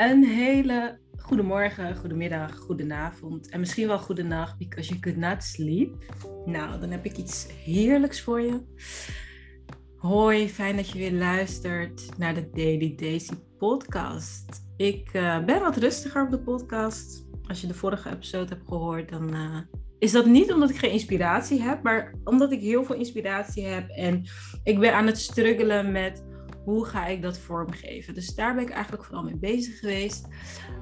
Een hele goedemorgen, goedemiddag, goedenavond en misschien wel goedenacht because you could not sleep. Nou, dan heb ik iets heerlijks voor je. Hoi, fijn dat je weer luistert naar de Daily Daisy podcast. Ik uh, ben wat rustiger op de podcast. Als je de vorige episode hebt gehoord, dan uh, is dat niet omdat ik geen inspiratie heb, maar omdat ik heel veel inspiratie heb en ik ben aan het struggelen met hoe ga ik dat vormgeven? Dus daar ben ik eigenlijk vooral mee bezig geweest.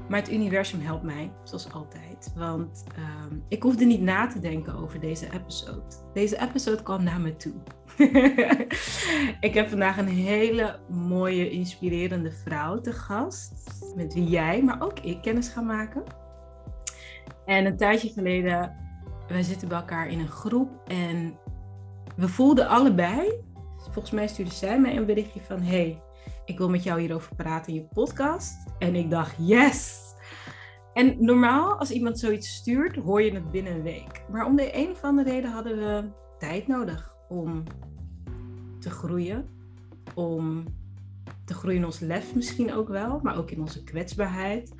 Maar het universum helpt mij, zoals altijd. Want um, ik hoefde niet na te denken over deze episode. Deze episode kwam naar me toe. ik heb vandaag een hele mooie, inspirerende vrouw te gast. Met wie jij, maar ook ik kennis gaan maken. En een tijdje geleden, wij zitten bij elkaar in een groep. En we voelden allebei volgens mij stuurde zij mij een berichtje van: Hey, ik wil met jou hierover praten in je podcast. En ik dacht: Yes! En normaal, als iemand zoiets stuurt, hoor je het binnen een week. Maar om de een of andere reden hadden we tijd nodig om te groeien. Om te groeien in ons lef misschien ook wel, maar ook in onze kwetsbaarheid.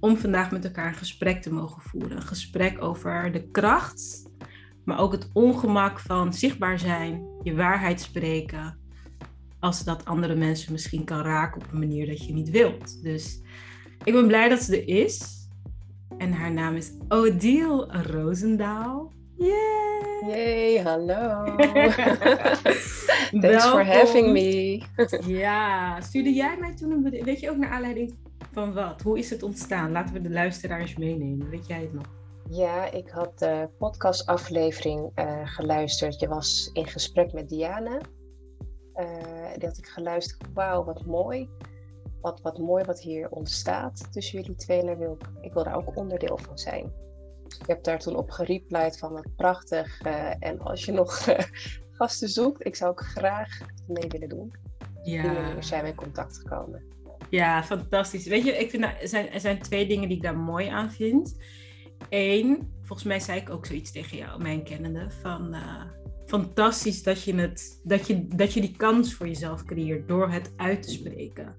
Om vandaag met elkaar een gesprek te mogen voeren. Een gesprek over de kracht maar ook het ongemak van zichtbaar zijn, je waarheid spreken, als dat andere mensen misschien kan raken op een manier dat je niet wilt. Dus ik ben blij dat ze er is. En haar naam is Odile Roosendaal. Yay! Yay, hallo. Thanks for having me. ja, stuurde jij mij toen een Weet je ook naar aanleiding van wat? Hoe is het ontstaan? Laten we de luisteraars meenemen. Weet jij het nog? Ja, ik had de podcastaflevering uh, geluisterd. Je was in gesprek met Diana. Uh, die had ik geluisterd. Wauw, wat mooi. Wat, wat mooi wat hier ontstaat tussen jullie twee. En wil, ik wil daar ook onderdeel van zijn. Ik heb daar toen op gereplied van wat prachtig. Uh, en als je nog gasten zoekt, ik zou ook graag mee willen doen. Ja. Die zijn we in contact gekomen. Ja, fantastisch. Weet je, ik vind er, zijn, er zijn twee dingen die ik daar mooi aan vind. Eén, volgens mij zei ik ook zoiets tegen jou, mijn kennende, van uh, fantastisch dat je, het, dat, je, dat je die kans voor jezelf creëert door het uit te spreken.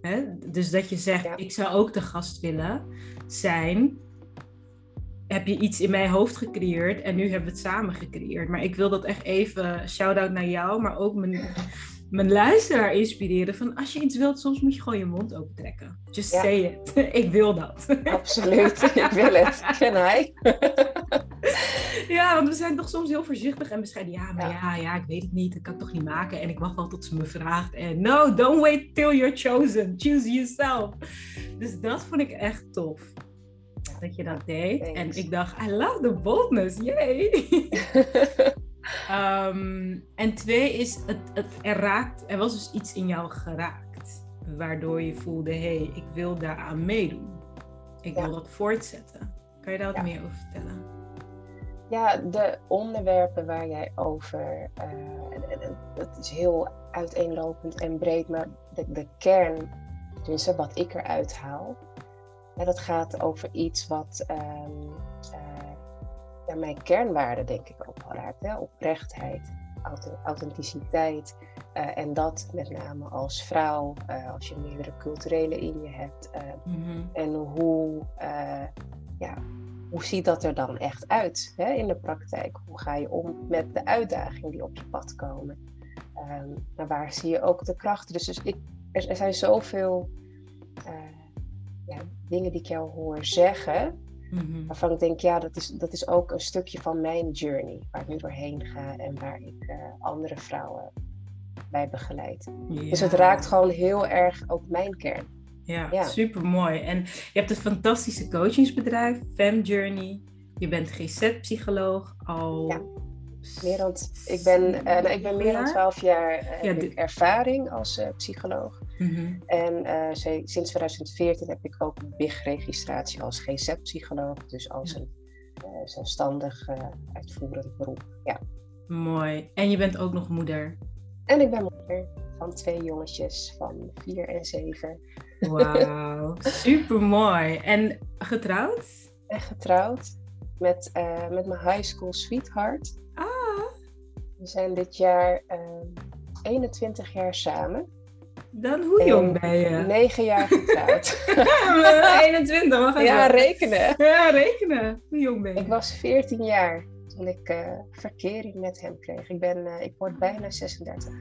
Hè? Dus dat je zegt, ik zou ook de gast willen zijn. Heb je iets in mijn hoofd gecreëerd en nu hebben we het samen gecreëerd. Maar ik wil dat echt even, shout-out naar jou, maar ook mijn, mijn luisteraar inspireren van als je iets wilt, soms moet je gewoon je mond open trekken. Just say it. ik wil dat. Absoluut, ik wil het. Hij? ja, want we zijn toch soms heel voorzichtig en bescheiden. Ja, maar ja. ja, ik weet het niet. Dat kan ik toch niet maken. En ik wacht wel tot ze me vraagt. En no, don't wait till you're chosen. Choose yourself. Dus dat vond ik echt tof. Dat je dat deed. En ik dacht, I love the boldness. Yay! Um, en twee is, het, het, er, raakt, er was dus iets in jou geraakt. Waardoor je voelde, hé, hey, ik wil daaraan meedoen. Ik wil dat voortzetten. Kan je daar wat meer over vertellen? Ja, de onderwerpen waar jij over, uh, het is heel uiteenlopend en breed, maar de, de kern, dus wat ik eruit haal, ja, dat gaat over iets wat um, ja, mijn kernwaarden denk ik ook wel raakt. Hè? Oprechtheid, authenticiteit. Uh, en dat met name als vrouw, uh, als je meerdere culturele in je hebt. Uh, mm-hmm. En hoe, ja, hoe ziet dat er dan echt uit hè, in de praktijk? Hoe ga je om met de uitdagingen die op je pad komen? Maar waar zie je ook de krachten? Dus, dus ik, er, er zijn zoveel ja, dingen die ik jou hoor zeggen Mm Waarvan ik denk, ja, dat is, dat is ook een stukje van mijn journey, waar ik nu doorheen ga en waar ik uh, andere vrouwen bij begeleid. Dus het raakt gewoon heel erg ook mijn kern. Ja, ja, super mooi. En je hebt een fantastische coachingsbedrijf, Fem Journey. Je bent GZ-psycholoog al ja. Meer dan, ik, ben, uh, nou, ik ben meer dan twaalf jaar uh, ervaring als uh, psycholoog. Mm-hmm. En sinds 2014 heb ik ook BIG-registratie als GZ-psycholoog. Dus als een zelfstandig uitvoerend beroep. Ja. Mooi. En je bent ook nog moeder? En ik ben moeder van twee jongetjes van vier en zeven. Wauw, super mooi. En getrouwd? En getrouwd met, met mijn high school sweetheart. Ah. We zijn dit jaar 21 ehm, jaar samen. Dan hoe jong ben je? Negen jaar getrouwd. 21, wacht Ja, rekenen. Ja, rekenen. Hoe jong ben je? Ik was 14 jaar toen ik uh, verkering met hem kreeg. Ik, ben, uh, ik word bijna 36.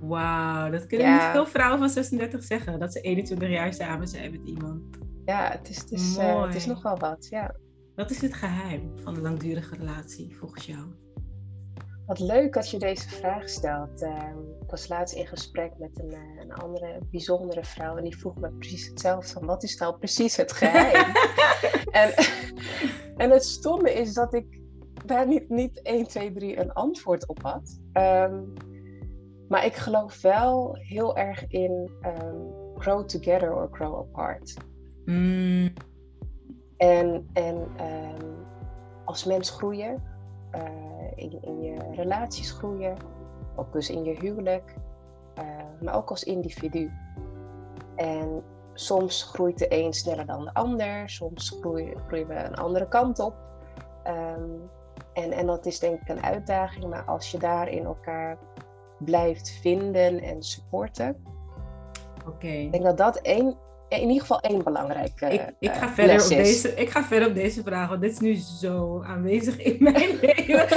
Wauw, dat kunnen ja. niet veel vrouwen van 36 zeggen. Dat ze 21 jaar samen zijn met iemand. Ja, het is, het is, uh, het is nogal wat, ja. Wat is het geheim van een langdurige relatie volgens jou? Wat leuk dat je deze vraag stelt. Ehm, ik was laatst in gesprek met een, een, andere bijzondere vrouw en die vroeg me precies hetzelfde van wat is nou precies het geheim? en, en het stomme is dat ik daar niet, niet 1, 2, 3 een antwoord op had. Um, maar ik geloof wel heel erg in um, grow together or grow apart. Mm. En, en um, als mens groeien, uh, in, in, je relaties groeien, ook dus in je huwelijk, uh, maar ook als individu. En soms groeit de een sneller dan de ander, soms groeien, groeien we een andere kant op. Um, en, en dat is denk ik een uitdaging, maar als je daarin elkaar blijft vinden en supporten. Oké. Ik denk dat dat één, in ieder geval één belangrijke ik, ik ga uh, verder les op is. deze, Ik ga verder op deze vraag, want dit is nu zo aanwezig in mijn leven.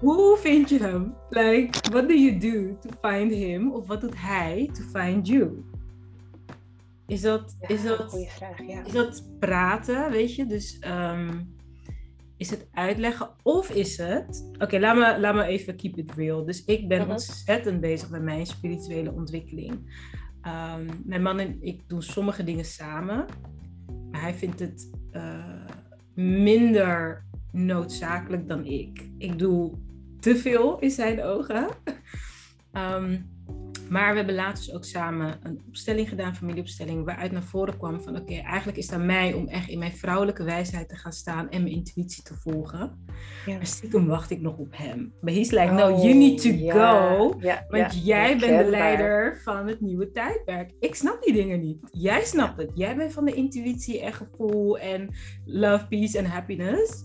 Hoe vind je hem? Like, what do you do to find him? Of wat doet hij to find you? Is dat, Ja, is dat, vraag, ja. is dat praten, weet je? Dus ehm, is het uitleggen of is het... Oké, laat, me, laat me even keep it real. Dus ik ben Mhm. ontzettend bezig met mijn spirituele ontwikkeling. Ehm, mijn man en ik doen sommige dingen samen. Maar hij vindt het eh, minder noodzakelijk dan ik. Ik doe te veel in zijn ogen. Ehm, maar we hebben laatst dus ook samen een opstelling gedaan, familieopstelling, waaruit naar voren kwam van oké, eigenlijk is het aan mij om echt in mijn vrouwelijke wijsheid te gaan staan en mijn intuïtie te volgen. Ja. Maar stiekem wacht ik nog op hem. But he's like, no, you need to Oh, go. Want jij bent de leider van het nieuwe tijdperk. Ik snap die dingen niet. Jij snapt het. Jij bent van de intuïtie en gevoel en love, peace en happiness.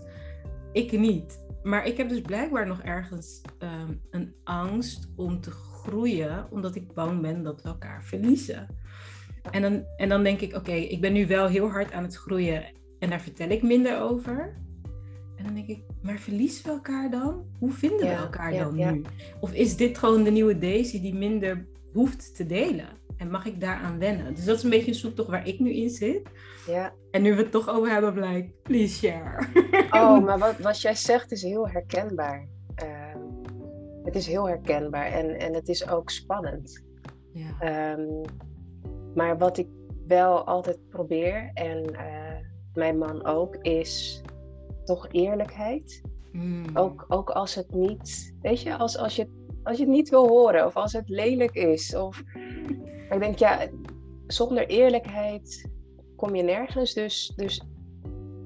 Ik niet. Maar ik heb dus blijkbaar nog ergens ehm, een angst om te groeien, omdat ik bang ben dat we elkaar verliezen. En dan, en dan denk ik, oké, ik ben nu wel heel hard aan het groeien en daar vertel ik minder over. En dan denk ik, maar verliezen we elkaar dan? Hoe vinden we Ja, elkaar ja, dan ja. nu? Of is dit gewoon de nieuwe Daisy die minder hoeft te delen? En mag ik daaraan wennen? Dus dat is een beetje een zoektocht waar ik nu in zit. Ja. En nu we het toch over hebben, blijk, please share. Oh, maar wat, wat jij zegt is heel herkenbaar. Het is heel herkenbaar en, en het is ook spannend. Ja. Ehm, maar wat ik wel altijd probeer, en eh, mijn man ook, is toch eerlijkheid. Mm. Ook, ook als het niet, weet je, als, als, je, als je het niet wil horen of als het lelijk is. Of, ik denk, ja, zonder eerlijkheid kom je nergens. Dus, dus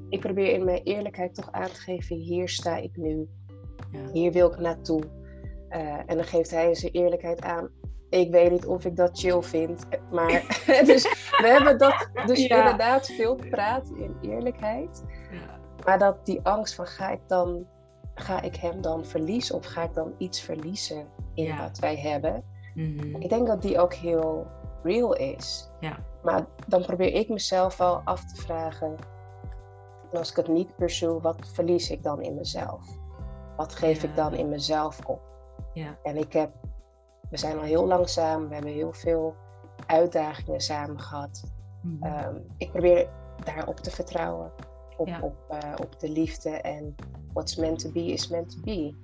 ik probeer in mijn eerlijkheid toch aan te geven, hier sta ik nu. Ja. Hier wil ik naartoe. Eh, en dan geeft hij in zijn eerlijkheid aan. Ik weet niet of ik dat chill vind. Maar dus we hebben dat dus Ja. inderdaad veel praten in eerlijkheid. Ja. Maar dat die angst van ga ik dan ga ik hem dan verliezen of ga ik dan iets verliezen in Ja. wat wij hebben? Mhm. Ik denk dat die ook heel real is. Ja. Maar dan probeer ik mezelf wel af te vragen. En als ik het niet pursue, wat verlies ik dan in mezelf? Wat geef Ja. ik dan in mezelf op? Ja. En ik heb, we zijn al heel lang samen, we hebben heel veel uitdagingen samen gehad. Mhm. Ehm, ik probeer daarop te vertrouwen. Op, Ja. op, eh, op de liefde en what's meant to be is meant to be.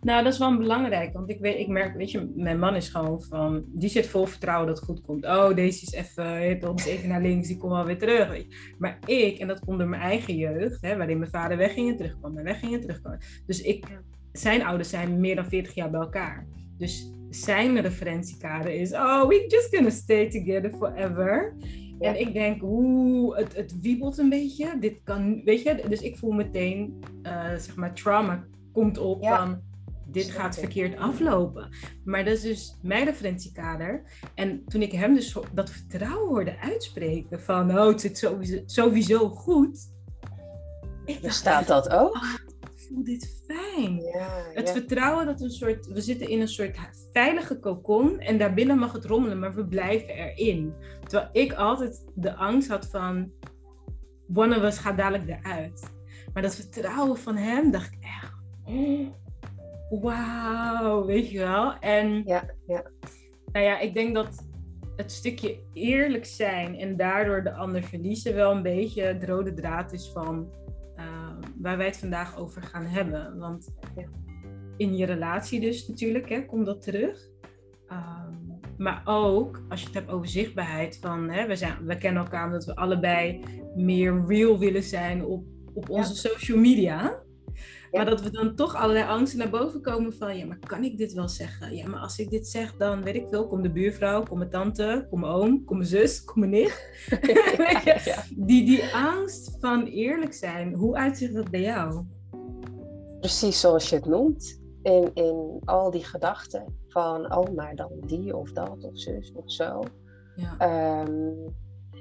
Nou, dat is wel belangrijk, want ik, weet, ik merk, weet je, mijn man is gewoon van, die zit vol vertrouwen dat het goed komt. Oh, deze is even, ons even naar links, die komt wel weer terug. weet je. Maar ik, en dat onder mijn eigen jeugd, hè, waarin mijn vader wegging en terugkwam, en wegging en terugkwam. Dus ik, zijn ouders zijn meer dan 40 jaar bij elkaar. Dus zijn referentiekader is, oh, we just gonna stay together forever. Ja. En ik denk, oeh, het, het wiebelt een beetje. Dit kan, weet je, dus ik voel meteen, eh, zeg maar, trauma komt op Ja. van, dit gaat verkeerd aflopen. Maar dat is dus mijn referentiekader. En toen ik hem dus dat vertrouwen hoorde uitspreken van, oh, het zit sowieso, sowieso goed. Ik dacht, Bestaat dat ook? Ik voel dit fijn. zijn. het vertrouwen dat we een soort, we zitten in een soort veilige kokon en daarbinnen mag het rommelen, maar we blijven erin. Terwijl ik altijd de angst had van, one of us gaat dadelijk eruit. Maar dat vertrouwen van hem, dacht ik echt, oh, wauw, weet je wel. En ja, ja. nou ja, ik denk dat het stukje eerlijk zijn en daardoor de ander verliezen wel een beetje de rode draad is van waar wij het vandaag over gaan hebben. Want in je relatie dus natuurlijk, hè, komt dat terug. Ehm, maar ook als je het hebt over zichtbaarheid van hè, we, zijn, we kennen elkaar omdat we allebei meer real willen zijn op, op onze social media. Maar dat we dan toch allerlei angsten naar boven komen van, ja, maar kan ik dit wel zeggen? Ja, maar als ik dit zeg, dan weet ik veel, kom de buurvrouw, kom mijn tante, kom mijn oom, kom mijn zus, kom mijn nicht. die, die angst van eerlijk zijn, hoe uitzicht dat bij jou? Precies zoals je het noemt. In, in al die gedachten van, oh, maar dan die of dat of zus of zo. Ja. Ehm,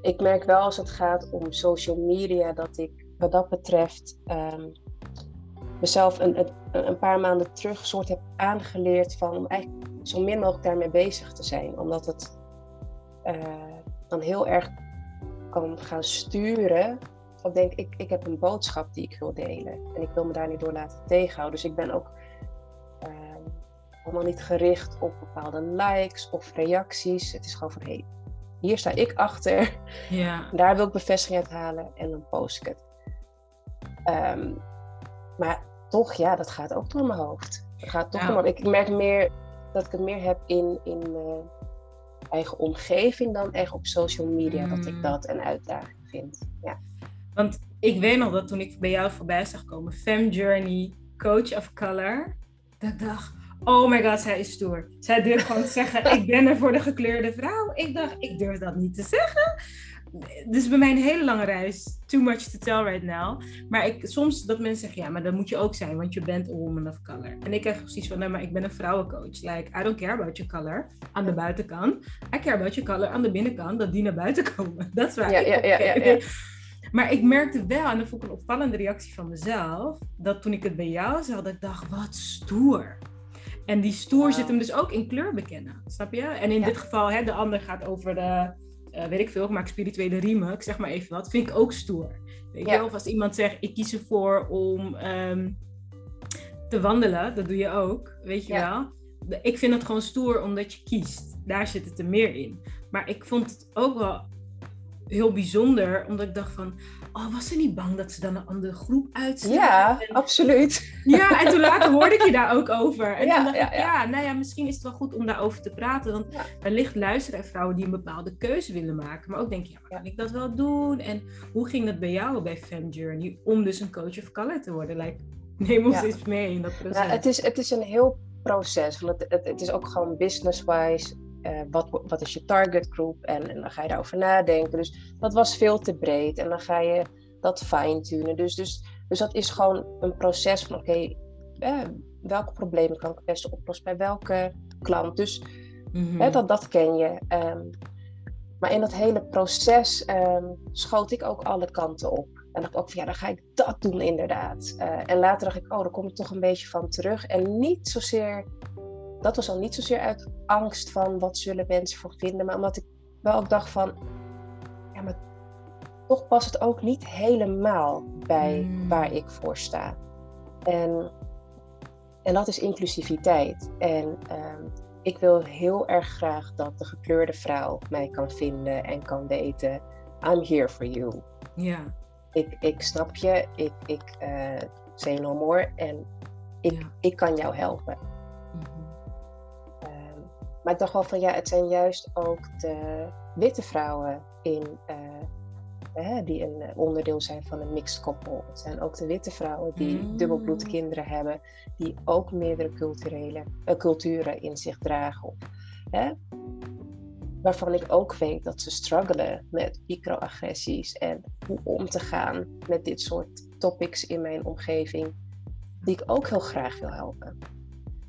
ik merk wel als het gaat om social media dat ik wat dat betreft ehm, mezelf een, een, een, paar maanden terug soort heb aangeleerd van om eigenlijk zo min mogelijk daarmee bezig te zijn. Omdat het uh, dan heel erg kan gaan sturen. Of denk ik, ik heb een boodschap die ik wil delen. En ik wil me daar niet door laten tegenhouden. Dus ik ben ook uh, helemaal niet gericht op bepaalde likes of reacties. Het is gewoon van hé, hey, hier sta ik achter. Ja. Daar wil ik bevestiging uit halen en dan post ik het. Um, maar toch, ja, dat gaat ook door mijn hoofd. Dat gaat toch door Ik merk meer dat ik het meer heb in, in mijn eigen omgeving dan echt op social media. Dat ik mm. dat een uitdaging vind. Ja. Want ik weet nog dat toen ik bij jou voorbij zag komen, Fem Journey, Coach of Color, dat ik dacht, oh my god, zij is stoer. Zij durft gewoon te zeggen, ik ben er voor de gekleurde vrouw. Ik dacht, ik durf dat niet te zeggen dus bij mij een hele lange reis. Too much to tell right now. Maar ik, soms dat mensen zeggen, ja, maar dat moet je ook zijn, want je bent een woman of color. En ik krijg precies van, nee, maar ik ben een vrouwencoach. Like, I don't care about your color aan de buitenkant. I care about your color aan de binnenkant, dat die naar buiten komen. Dat is waar ja, ja, ja, Maar ik merkte wel, en dat vond ik een opvallende reactie van mezelf, dat toen ik het bij jou zag, dat ik dacht, wat stoer. En die stoer zit hem dus ook in kleur bekennen, snap je? En in dit geval, hè, de ander gaat over de uh, weet ik veel, ik maak spirituele riemen, ik zeg maar even wat, vind ik ook stoer. Weet je? Of als iemand zegt, ik kies ervoor om ehm, te wandelen, dat doe je ook, weet je wel. Ik vind het gewoon stoer omdat je kiest. Daar zit het er meer in. Maar ik vond het ook wel heel bijzonder, omdat ik dacht van, oh, was ze niet bang dat ze dan een andere groep uitzet? Ja, absoluut. Ja, en toen later hoorde ik je daar ook over. En ja, toen dacht ja, ik, ja. nou ja, misschien is het wel goed om daarover te praten. Want wellicht luisteren er vrouwen die een bepaalde keuze willen maken. Maar ook denk je, ja, kan ik dat wel doen? En hoe ging dat bij jou bij Fem Journey om dus een coach of color te worden? Like, neem ons eens mee in dat proces. Nou, het, is, het is een heel proces. Want het, het, het is ook gewoon business-wise uh, wat, wat is je target group? En, en, dan ga je daarover nadenken. Dus dat was veel te breed. En dan ga je dat fine-tunen. Dus, dus, dus dat is gewoon een proces van oké, eh, welke problemen kan ik het beste oplossen bij welke klant. Dus mm dat, dat ken je. Um, maar in dat hele proces um, schoot ik ook alle kanten op. En dacht ik ook van ja, dan ga ik dat doen inderdaad. Uh, en later dacht ik, oh, daar kom ik toch een beetje van terug. En niet zozeer dat was al niet zozeer uit angst van wat zullen mensen voor vinden, maar omdat ik wel ook dacht van, ja, maar toch past het ook niet helemaal bij hmm. waar ik voor sta. En, en dat is inclusiviteit. En ehm, ik wil heel erg graag dat de gekleurde vrouw mij kan vinden en kan weten, I'm here for you. Ja. Ik, ik snap je, ik, ik uh, say no more en ik, ik kan jou helpen. Maar ik dacht wel van ja, het zijn juist ook de witte vrouwen in, uh, die een onderdeel zijn van een mixed koppel. Het zijn ook de witte vrouwen die mm. dubbelbloed kinderen hebben, die ook meerdere culturele, uh, culturen in zich dragen. Hè? Waarvan ik ook weet dat ze struggelen met microagressies en hoe om te gaan met dit soort topics in mijn omgeving, die ik ook heel graag wil helpen.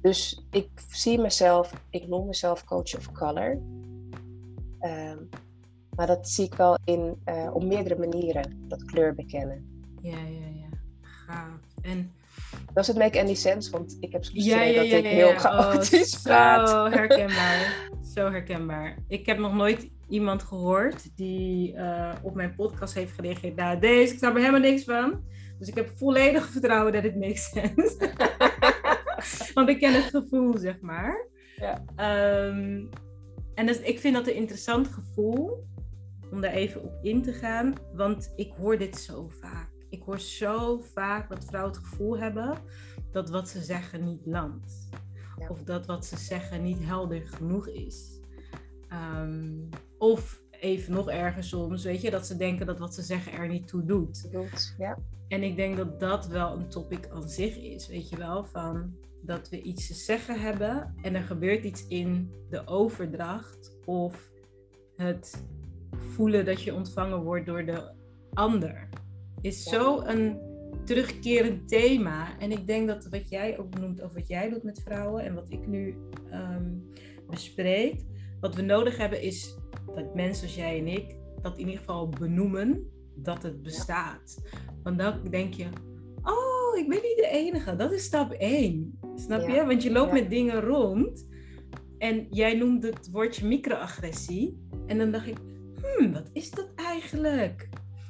Dus ik zie mezelf, ik noem mezelf coach of color. Ehm, maar dat zie ik wel in, uh, op meerdere manieren, dat kleur bekennen. Ja, ja, ja. Gaaf. En Does it make any sense? Want ik heb soms Ja, dat ja, ik heel ja. chaotisch oh, praat. Zo herkenbaar. Zo herkenbaar. Ik heb nog nooit iemand gehoord die eh, op mijn podcast heeft gereageerd. Nou, deze, ik snap er helemaal niks van. Dus ik heb volledig vertrouwen dat het makes sense. Want ik ken het gevoel, zeg maar. Ja. Ehm, en dus, ik vind dat een interessant gevoel om daar even op in te gaan. Want ik hoor dit zo vaak. Ik hoor zo vaak dat vrouwen het gevoel hebben dat wat ze zeggen niet landt. Ja. Of dat wat ze zeggen niet helder genoeg is. Ehm, of even nog erger soms, weet je, dat ze denken dat wat ze zeggen er niet toe doet. Ja, En ik denk dat dat wel een topic aan zich is, weet je wel, van dat we iets te zeggen hebben en er gebeurt iets in de overdracht of het voelen dat je ontvangen wordt door de ander. Is zo een terugkerend thema. En ik denk dat wat jij ook noemt, of wat jij doet met vrouwen en wat ik nu ehm, bespreek, wat we nodig hebben is dat mensen als jij en ik dat in ieder geval benoemen dat het bestaat. Want dan denk je, oh, ik ben niet de enige. Dat is stap 1. Snap Ja. je? Want je loopt Ja. met dingen rond. En jij noemde het woordje microagressie. En dan dacht ik, hmm, wat is dat eigenlijk?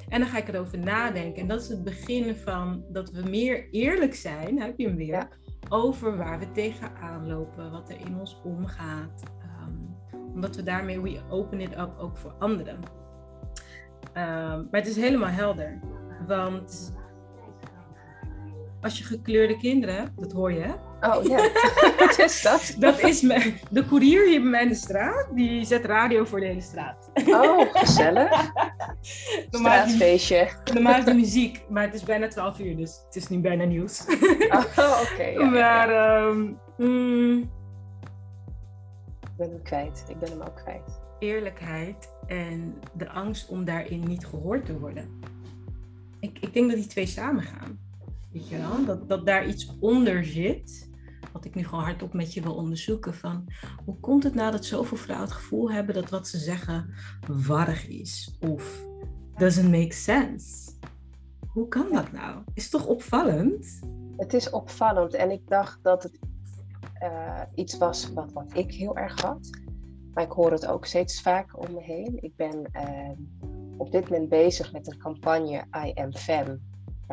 En dan ga ik erover nadenken. En dat is het begin van dat we meer eerlijk zijn, heb je hem weer, Ja. over waar we tegenaan lopen, wat er in ons omgaat. Ehm, omdat we daarmee, we open it up ook voor anderen. Ehm, maar het is helemaal helder. Want als je gekleurde kinderen hebt, dat hoor je hè? Oh ja, wat is dat? Dat is me, de koerier hier bij mij in de straat, die zet radio voor de hele straat. Oh, gezellig. Normaal is, die, Straatfeestje. normaal is de muziek, maar het is bijna 12 uur, dus het is nu bijna nieuws. Oh, oké. ja, maar ja. ehm, mm, Ik ben hem kwijt. Ik ben hem ook kwijt. eerlijkheid en de angst om daarin niet gehoord te worden. Ik, ik denk dat die twee samengaan. Weet? Dat, dat daar iets onder zit. Wat ik nu gewoon hardop met je wil onderzoeken. Van hoe komt het nou dat zoveel vrouwen het gevoel hebben dat wat ze zeggen warrig is? Of doesn't make sense? Hoe kan dat nou? Is toch opvallend? Het is opvallend en ik dacht dat het eh, iets was wat, wat ik heel erg had. Maar ik hoor het ook steeds vaker om me heen. Ik ben eh, op dit moment bezig met een campagne I Am Femme.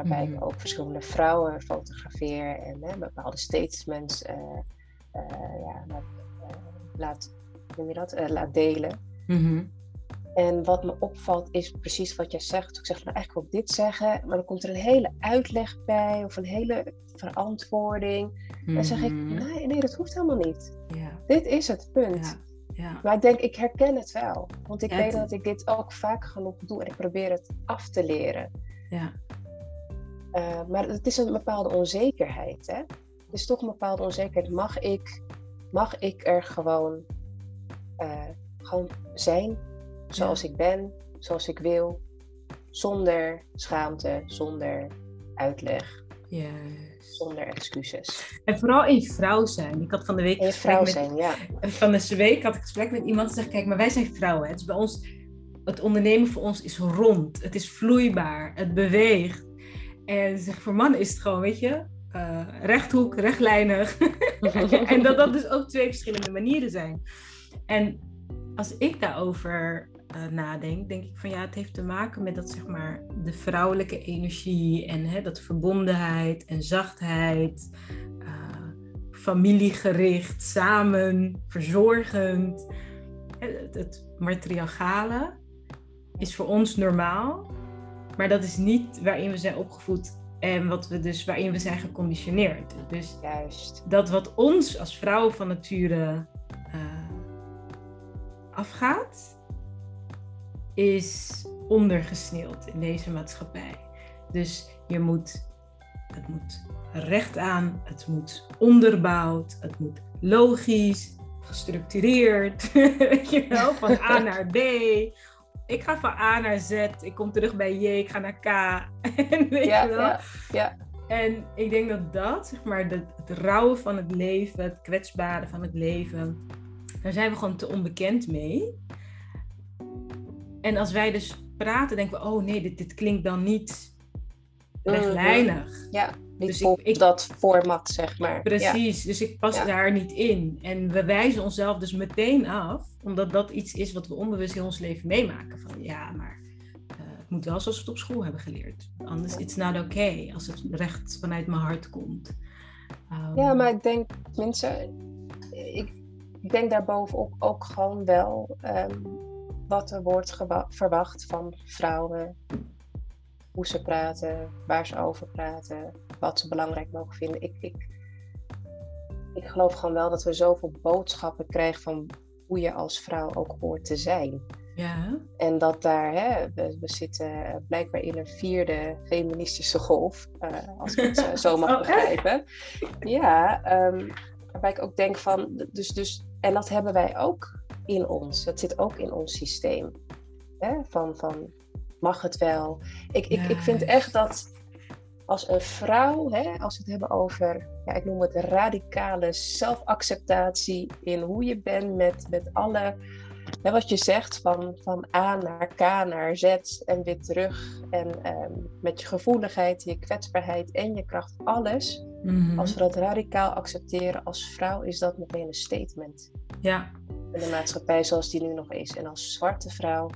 Waarbij Mhm. ik ook verschillende vrouwen fotografeer en hè, bepaalde statements eh, eh, ja, laat, eh, laat, noem je dat? Laat delen. Mhm. En wat me opvalt is precies wat jij zegt. Ik zeg, nou eigenlijk wil ik dit zeggen, maar dan komt er een hele uitleg bij of een hele verantwoording. En dan zeg ik, Mhm. nee, nee, dat hoeft helemaal niet. Dit is het punt. Maar ik denk, ik herken het wel. Want ik weet dat ik dit ook vaak genoeg doe en ik probeer het af te leren. Eh, maar het is een bepaalde onzekerheid. Hè? Het is toch een bepaalde onzekerheid. Mag ik, mag ik er gewoon, eh, gewoon zijn zoals ik ben, zoals ik wil, zonder schaamte, zonder uitleg, zonder excuses. En vooral in vrouw zijn. Ik had van de week gesprek vrouw met, zijn, ja. van de week had ik gesprek met iemand die zegt, kijk, maar wij zijn vrouwen. hè. Dus bij ons, het ondernemen voor ons is rond. Het is vloeibaar. Het beweegt. En ze zegt, voor mannen is het gewoon, weet je, eh, rechthoek, rechtlijnig. en dat dat dus ook twee verschillende manieren zijn. En als ik daarover eh, nadenk, denk ik van ja, het heeft te maken met dat zeg maar de vrouwelijke energie en hè, dat verbondenheid en zachtheid, eh, familiegericht, samen, verzorgend. Het, het matriarchale is voor ons normaal, maar dat is niet waarin we zijn opgevoed en wat we dus waarin we zijn geconditioneerd. Dus Juist. dat wat ons als vrouwen van nature eh, afgaat, is ondergesneeuwd in deze maatschappij. Dus je moet, het moet recht aan, het moet onderbouwd, het moet logisch, gestructureerd, weet je wel, van A naar B. Ik ga van A naar Z, ik kom terug bij J, ik ga naar K. En weet Ja, je wel? ja, ja. En ik denk dat dat, zeg maar, de, het rauwe van het leven, het kwetsbare van het leven, daar zijn we gewoon te onbekend mee. En als wij dus praten, denken we, oh nee, dit, dit klinkt dan niet rechtlijnig. Ja, Niet Dus op ik- ik- dat format, zeg maar. Precies, dus ik pas Ja. daar niet in. En we wijzen onszelf dus meteen af, omdat dat iets is wat we onbewust heel ons leven meemaken. Van ja, maar eh, het moet wel zoals we het op school hebben geleerd. Anders it's not okay als het recht vanuit mijn hart komt. Ehm, Ja, maar ik denk, tenminste, ik, denk daarbovenop ook gewoon wel ehm, wat er wordt verwacht van vrouwen. Hoe ze praten, waar ze over praten, wat ze belangrijk mogen vinden. Ik, ik, ik geloof gewoon wel dat we zoveel boodschappen krijgen van hoe je als vrouw ook hoort te zijn. Ja, En dat daar, hè, we, we zitten blijkbaar in een vierde feministische golf, eh, als ik het zo- mag Oh, begrijpen. Ja, ehm, waarbij ik ook denk van, dus, dus, en dat hebben wij ook in ons, dat zit ook in ons systeem. Hè? Van, van, mag het wel? Ik, ik, ik vind echt dat als een vrouw, hè, als we het hebben over, ja, ik noem het radicale zelfacceptatie in hoe je bent met, met alle hè, wat je zegt, van, van A naar K naar Z en weer terug. En ehm, met je gevoeligheid, je kwetsbaarheid en je kracht, alles. Mhm. Als we dat radicaal accepteren als vrouw, is dat meteen een statement. ja, In de maatschappij zoals die nu nog is. En als zwarte vrouw,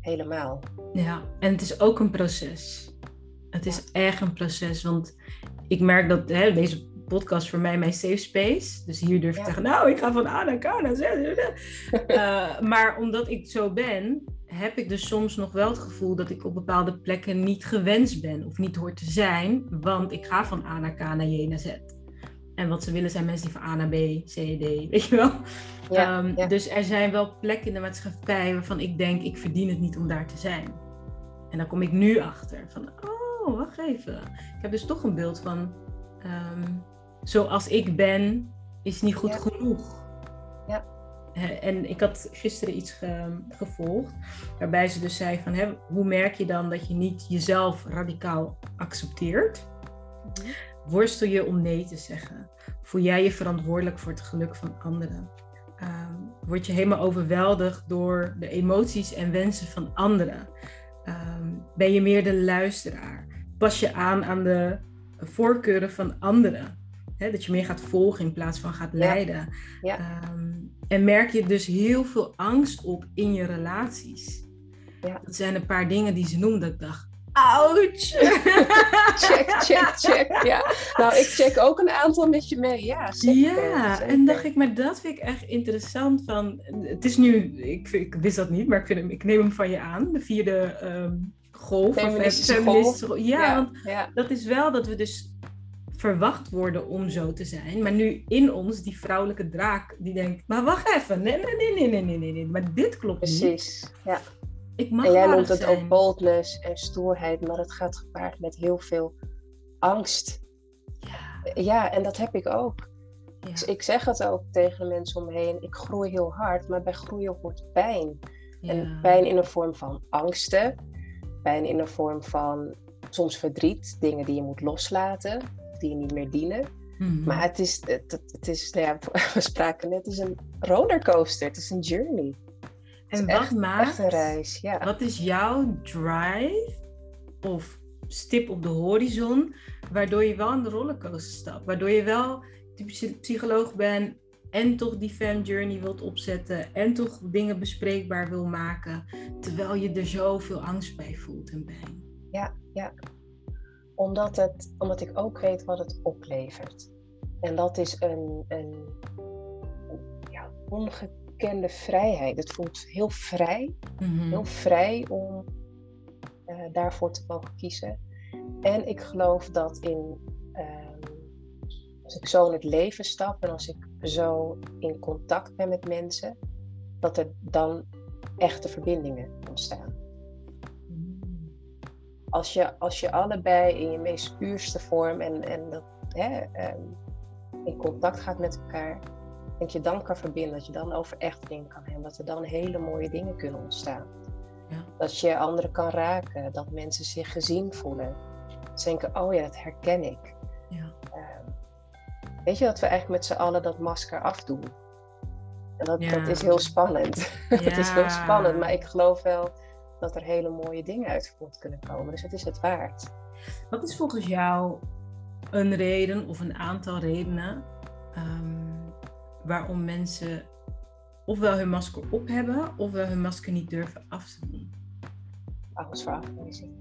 helemaal. ja. En het is ook een proces. Het is echt een proces, want ik merk dat hè, deze podcast voor mij mijn safe space. Dus hier durf ik te zeggen, nou, ik ga van A naar K naar Z. Eh, maar omdat ik zo ben, heb ik dus soms nog wel het gevoel dat ik op bepaalde plekken niet gewenst ben of niet hoort te zijn, want ik ga van A naar K naar J naar Z. En wat ze willen zijn mensen die van A naar B, C, D, weet je wel. Ja, Ehm, ja. Dus er zijn wel plekken in de maatschappij waarvan ik denk, ik verdien het niet om daar te zijn. En dan kom ik nu achter van, oh, wacht even. Ik heb dus toch een beeld van, ehm, zoals ik ben, is niet goed Ja. genoeg. Ja. En ik had gisteren iets ge- gevolgd, waarbij ze dus zei van, hè, hoe merk je dan dat je niet jezelf radicaal accepteert? Worstel je om nee te zeggen? Voel jij je verantwoordelijk voor het geluk van anderen? Ehm, word je helemaal overweldigd door de emoties en wensen van anderen? Ehm, ben je meer de luisteraar? Pas je aan aan de voorkeuren van anderen? Hè, dat je meer gaat volgen in plaats van gaat leiden. Ja. Ehm, en merk je dus heel veel angst op in je relaties. Ja. Dat zijn een paar dingen die ze noemden. Dat ik dacht, ouch! Check, check, check. Ja. Nou, ik check ook een aantal met je mee. Ja, zeker. Ja, zeker. en dacht ik, maar dat vind ik echt interessant. Van, het is nu, ik, ik wist dat niet, maar ik, vind hem, ik neem hem van je aan. De vierde ehm, golf. Feministische feministische golf. Ja, ja, want ja. dat is wel dat we dus verwacht worden om zo te zijn. Maar nu in ons, die vrouwelijke draak, die denkt, maar wacht even. Nee, nee, nee, nee, nee, nee, nee. Maar dit klopt niet. Precies. Ja. Ik mag En jij noemt het zijn. ook boldness en stoerheid, maar het gaat gepaard met heel veel angst. Ja, Ja, en dat heb ik ook. ja. Dus ik zeg het ook tegen de mensen om me heen. Ik groei heel hard, maar bij groeien hoort pijn. En pijn in de vorm van angsten. In de vorm van soms verdriet. Dingen die je moet loslaten. Die je niet meer dienen. Mhm. Maar het is, het, het, is nou ja, we spraken net, het is een rollercoaster. Het is een journey. En wat echt, maakt... echt een reis, ja. Wat is jouw drive of stip op de horizon, waardoor je wel aan de rollercoaster stapt? Waardoor je wel die psy- psycholoog bent en toch die fam journey wilt opzetten en toch dingen bespreekbaar wil maken, terwijl je er zoveel angst bij voelt en pijn. Ja, ja. Omdat, het, omdat ik ook weet wat het oplevert. En dat is een, een, een, ja, ongekende vrijheid. Het voelt heel vrij. Mhm. Heel vrij om eh, daarvoor te mogen kiezen. En ik geloof dat in, ehm, als ik zo in het leven stap en als ik zo in contact ben met mensen, dat er dan echte verbindingen ontstaan. Als je, als je allebei in je meest puurste vorm en, en dat, hè, ehm, in contact gaat met elkaar, dat je dan kan verbinden, dat je dan over echt dingen kan hebben, dat er dan hele mooie dingen kunnen ontstaan. Ja. Dat je anderen kan raken, dat mensen zich gezien voelen. Ze denken, oh ja, dat herken ik. Ja. Weet je dat we eigenlijk met z'n allen dat masker afdoen? En dat, Ja. dat is heel spannend. het is heel Ja. spannend, maar ik geloof wel dat er hele mooie dingen uit voort kunnen komen. Dus het is het waard. Wat is volgens jou een reden of een aantal redenen ehm, waarom mensen ofwel hun masker op hebben, ofwel hun masker niet durven af te doen. Angst voor afwijzing.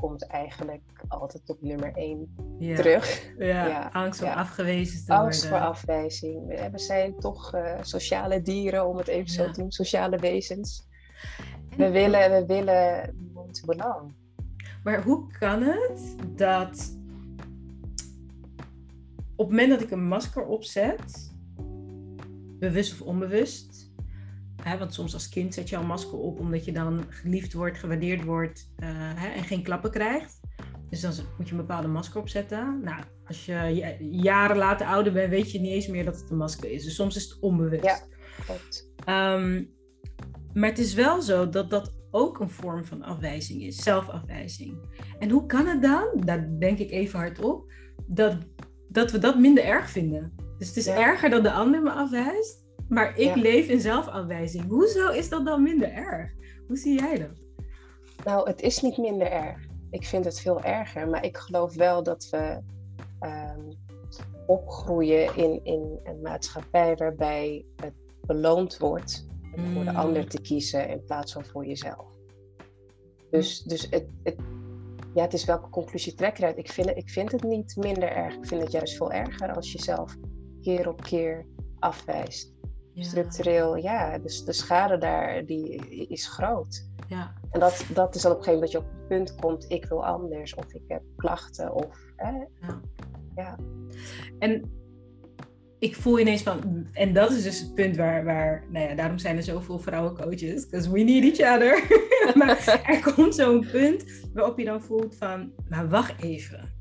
Komt eigenlijk altijd op nummer één terug. Ja, ja. angst om afgewezen te worden. Angst voor afwijzing. We zijn toch uh, sociale dieren, om het even zo te doen, sociale wezens. We willen, we willen belang. Maar hoe kan het dat op het moment dat ik een masker opzet, bewust of onbewust, hè, want soms als kind zet je al masker op omdat je dan geliefd wordt, gewaardeerd wordt uh, hè, en geen klappen krijgt. Dus dan moet je een bepaalde masker opzetten. Nou, als je jaren later ouder bent, weet je niet eens meer dat het een masker is. Dus soms is het onbewust. Ja, klopt. Um, maar het is wel zo dat dat ook een vorm van afwijzing is, zelfafwijzing. En hoe kan het dan, daar denk ik even hardop, dat, dat we dat minder erg vinden? Dus het is erger dat de ander me afwijst, maar ik leef in zelfafwijzing. Hoezo is dat dan minder erg? Hoe zie jij dat? Nou, het is niet minder erg. Ik vind het veel erger, maar ik geloof wel dat we ehm, opgroeien in, in een maatschappij waarbij het beloond wordt om voor de ander mm. te kiezen in plaats van voor jezelf. Dus, dus het, het, ja, het is welke conclusie trek je uit. Ik vind, ik vind het niet minder erg. Ik vind het juist veel erger als je zelf keer op keer afwijst. Structureel, ja, dus de schade daar die is groot. Ja. En dat, dat is dan op een gegeven moment dat je op het punt komt, ik wil anders, of ik heb klachten, of hè, ja. ja. En ik voel ineens van, en dat is dus het punt waar, waar nou ja, daarom zijn er zoveel vrouwencoaches, because we need each other. maar er komt zo'n punt waarop je dan voelt van, maar wacht even.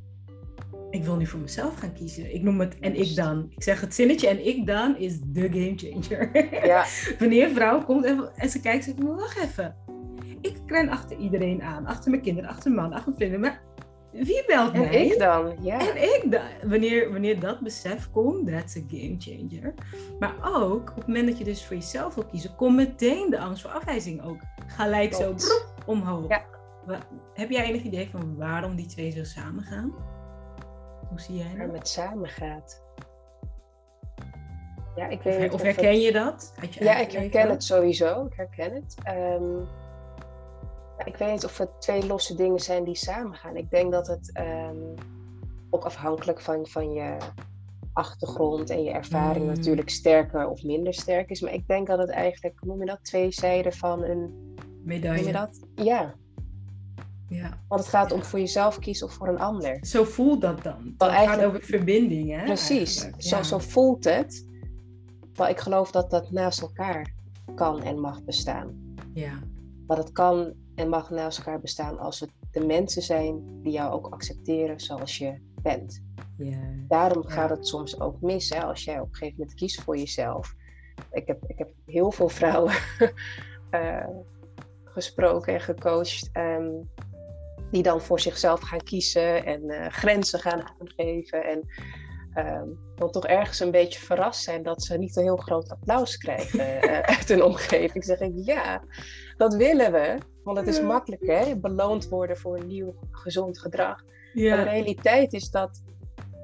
Ik wil nu voor mezelf gaan kiezen. Ik noem het en ik dan. Ik zeg het zinnetje en ik dan is de game changer. Ja. Wanneer een vrouw komt en, en ze kijkt, zegt, wacht even. Ik ren achter iedereen aan, achter mijn kinderen, achter mijn man, achter mijn vrienden. Maar wie belt en mij? En ik dan, ja. En ik dan. Wanneer, wanneer dat besef komt, that's a game changer. Maar ook op het moment dat je dus voor jezelf wil kiezen, komt meteen de angst voor afwijzing ook gelijk zo omhoog. Ja. Heb jij enig idee van waarom die twee zo samen gaan? Hoe zie jij dat? Waarom het samen gaat? Ja, ik weet of, herken je dat? Ja, ik herken het sowieso. Ik herken het. Um, ik weet niet of het twee losse dingen zijn die samengaan. Ik denk dat het ehm, ook afhankelijk van, van je achtergrond en je ervaring mm. natuurlijk sterker of minder sterk is. Maar ik denk dat het eigenlijk, noem je dat, twee zijden van een medaille. Noem je dat? Ja. Ja. Want het gaat om voor jezelf kiezen of voor een ander. Zo voelt dat dan. Het gaat over verbinding, hè? Precies. Zo, zo voelt het. Maar ik geloof dat dat naast elkaar kan en mag bestaan. Ja. Maar het kan en mag naast elkaar bestaan als het de mensen zijn die jou ook accepteren zoals je bent. Daarom gaat het soms ook mis hè, als jij op een gegeven moment kiest voor jezelf. Ik heb, ik heb heel veel vrouwen uh, gesproken en gecoacht. Um, die dan voor zichzelf gaan kiezen en uh, grenzen gaan aangeven. En um, dan toch ergens een beetje verrast zijn dat ze niet een heel groot applaus krijgen uh, uit hun omgeving. Zeg ik, ja, dat willen we. Want het is makkelijk, hè? Beloond worden voor een nieuw gezond gedrag. Ja. Maar de realiteit is dat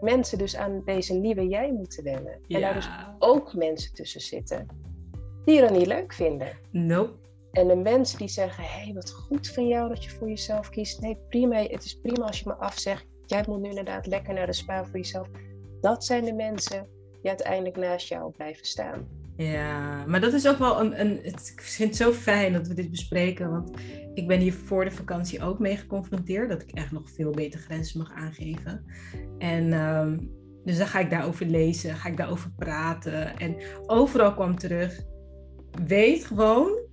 mensen dus aan deze nieuwe jij moeten wennen. En daar dus ook mensen tussen zitten die dan niet leuk vinden. Nope. En de mensen die zeggen, hé, hey, wat goed van jou dat je voor jezelf kiest. Nee, prima, het is prima als je me afzegt. Jij moet nu inderdaad lekker naar de spa voor jezelf. Dat zijn de mensen die uiteindelijk naast jou blijven staan. Ja, maar dat is ook wel een, een. Ik vind het zo fijn dat we dit bespreken. Want ik ben hier voor de vakantie ook mee geconfronteerd. Dat ik echt nog veel beter grenzen mag aangeven. En um, dus dan ga ik daarover lezen, ga ik daarover praten. En overal kwam terug. Weet gewoon.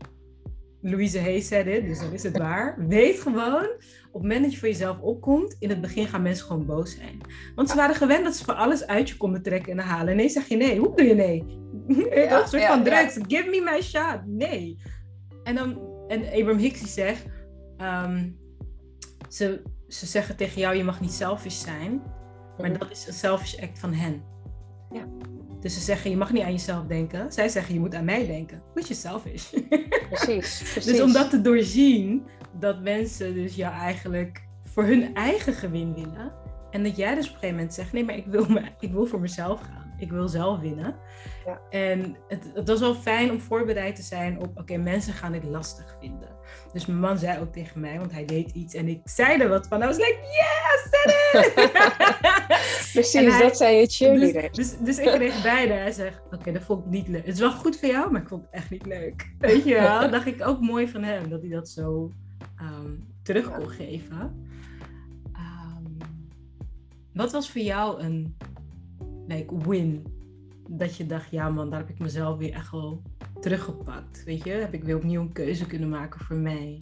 Louise Hayes zei dit, dus dan is het waar. Weet gewoon op het moment dat je voor jezelf opkomt, in het begin gaan mensen gewoon boos zijn. Want ze waren gewend dat ze voor alles uit je konden trekken en halen. En nee, zeg je nee. Hoe doe je nee? Ja, dat soort van drugs. Give me my shot. Nee. En dan, en Abraham Hicks zegt, ehm, ze, ze zeggen tegen jou, je mag niet selfish zijn. Maar mhm. dat is een selfish act van hen. Ja. Dus ze zeggen, je mag niet aan jezelf denken. Zij zeggen, je moet aan mij denken. Which is selfish. Precies, precies. Dus om dat te doorzien, dat mensen dus jou eigenlijk voor hun eigen gewin willen. En dat jij dus op een gegeven moment zegt: nee, maar ik wil, me, ik wil voor mezelf gaan. Ik wil zelf winnen. Ja. En het, het, was wel fijn om voorbereid te zijn op: oké, mensen gaan dit lastig vinden. Dus mijn man zei ook tegen mij, want hij deed iets en ik zei er wat van. Hij was like: yes, it! Precies, dat zei je cheerleader. Dus, dus, dus, ik kreeg beide. Hij zegt: oké, dat vond ik niet leuk. Het is wel goed voor jou, maar ik vond het echt niet leuk. Weet je wel? dacht ik ook mooi van hem dat hij dat zo um, terug kon geven. Wat was voor jou een like, win? Dat je dacht, ja man, daar heb ik mezelf weer echt wel teruggepakt. Weet je, heb ik weer opnieuw een keuze kunnen maken voor mij.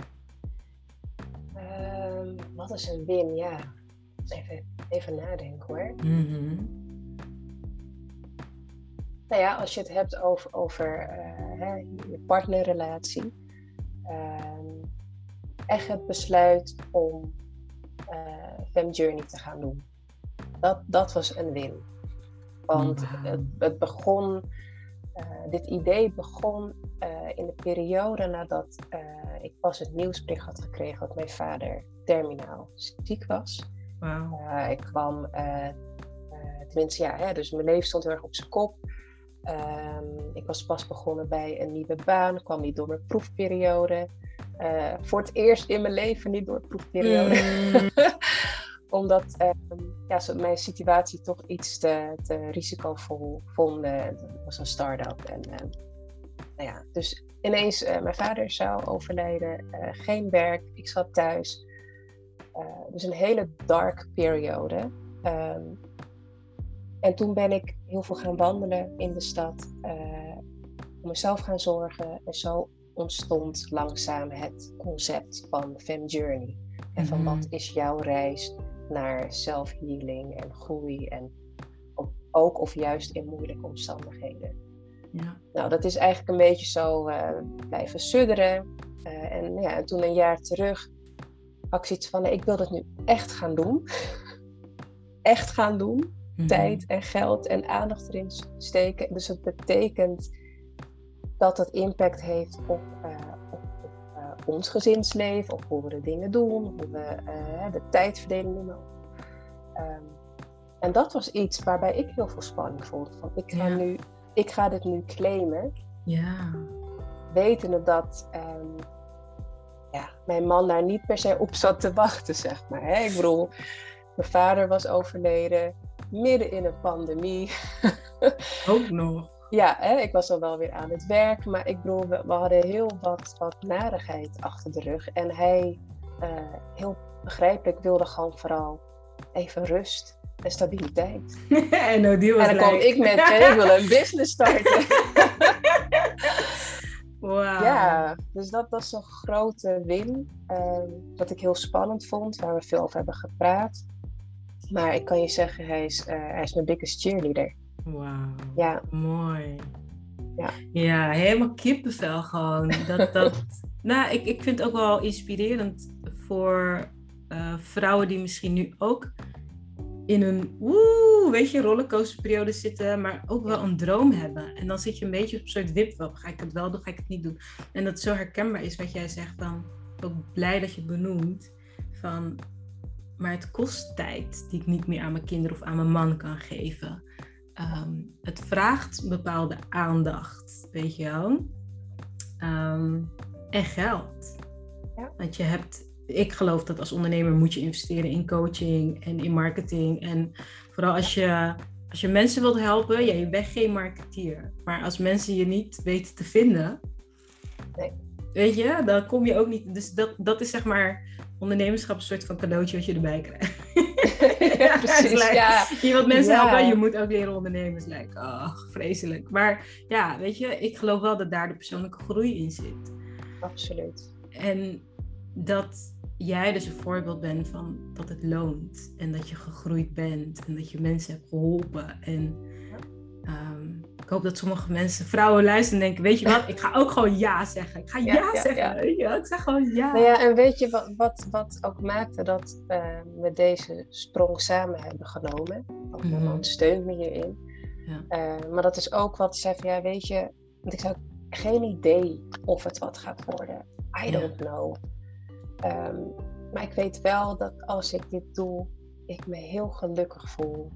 Um, wat is een win? Ja, even, even nadenken hoor. Mm Nou ja, als je het hebt over, over uh, hè, je partnerrelatie. Uh, echt het besluit om uh, Fem Journey te gaan doen dat, dat was een win. Want het, het begon, uh, dit idee begon uh, in de periode nadat uh, ik pas het nieuwsbericht had gekregen dat mijn vader terminaal ziek was. Wow. ik kwam, tenminste ja, hè, dus mijn leven stond heel erg op zijn kop. Um, ik was pas begonnen bij een nieuwe baan, kwam niet door mijn proefperiode. voor het eerst in mijn leven niet door proefperiode. Mm. Omdat ehm, ja, ze mijn situatie toch iets te, te risicovol vonden. Het was een start-up. En, ehm, nou ja, dus ineens, uh, mijn vader zou overlijden. Uh, geen werk, ik zat thuis. Uh, dus een hele dark periode. Um, en toen ben ik heel veel gaan wandelen in de stad. voor mezelf gaan zorgen. En zo ontstond langzaam het concept van Fem Journey. En van wat mhm. is jouw reis naar self-healing en groei. En ook of juist in moeilijke omstandigheden. Ja. Nou, dat is eigenlijk een beetje zo uh, blijven sudderen. Uh, en, ja, en toen een jaar terug had ik zoiets van, ik wil dat nu echt gaan doen. echt gaan doen. Mhm. Tijd en geld en aandacht erin steken. Dus het betekent dat het impact heeft op, uh, ons gezinsleven, of hoe we de dingen doen, hoe we uh, de tijdverdeling doen. Um, en dat was iets waarbij ik heel veel spanning voelde. Van ik, ga nu, ik ga dit nu claimen. Ja. Wetende dat um, ja, mijn man daar niet per se op zat te wachten, zeg maar. Hè? Ik bedoel, mijn vader was overleden midden in een pandemie. Ook nog ja, hè, ik was al wel weer aan het werk, maar ik bedoel, we, hadden heel wat, wat narigheid achter de rug. En hij, uh, heel begrijpelijk, wilde gewoon vooral even rust en stabiliteit. en, nou, die was en dan kwam ik met, ik wil een business starten. wow. Ja, dus dat was een grote win. Uh, wat ik heel spannend vond, waar we veel over hebben gepraat. Maar ik kan je zeggen, hij is, uh, hij is mijn biggest cheerleader. Wauw. Ja. Mooi. Ja. ja, helemaal kippenvel gewoon. Dat, dat, nou, ik, ik vind het ook wel inspirerend voor uh, vrouwen die misschien nu ook in een woe, weet je, rollercoasterperiode zitten, maar ook wel een droom hebben. En dan zit je een beetje op een soort wipwap. Ga ik het wel doen, ga ik het niet doen? En dat zo herkenbaar is wat jij zegt dan. Ook blij dat je benoemt. Van, maar het kost tijd die ik niet meer aan mijn kinderen of aan mijn man kan geven. Ehm, het vraagt bepaalde aandacht, weet je wel. Um, en geld. Ja. Want je hebt, ik geloof dat als ondernemer moet je investeren in coaching en in marketing. En vooral als je, als je mensen wilt helpen, ja, je bent geen marketeer. Maar als mensen je niet weten te vinden, nee. weet je, dan kom je ook niet. Dus dat, dat is zeg maar ondernemerschap een soort van cadeautje wat je erbij krijgt. ja, precies. ja. Je wilt mensen helpen, je moet ook leren ondernemers. Like, ach, vreselijk. Maar ja, weet je, ik geloof wel dat daar de persoonlijke groei in zit. Absoluut. En dat jij dus een voorbeeld bent van dat het loont. En dat je gegroeid bent. En dat je mensen hebt geholpen. En um, ik hoop dat sommige mensen, vrouwen luisteren en denken, weet je wat, ik ga ook gewoon ja zeggen. Ik ga ja, zeggen. Je, ik zeg gewoon ja. Nou ja, en weet je wat, wat, wat ook maakte dat uh, we deze sprong samen hebben genomen? Ook mijn man steunt me hierin. Ja. Uh, maar dat is ook wat zei van, ja, weet je, want ik heb geen idee of het wat gaat worden. I don't know. Um, Maar ik weet wel dat als ik dit doe, ik me heel gelukkig voel.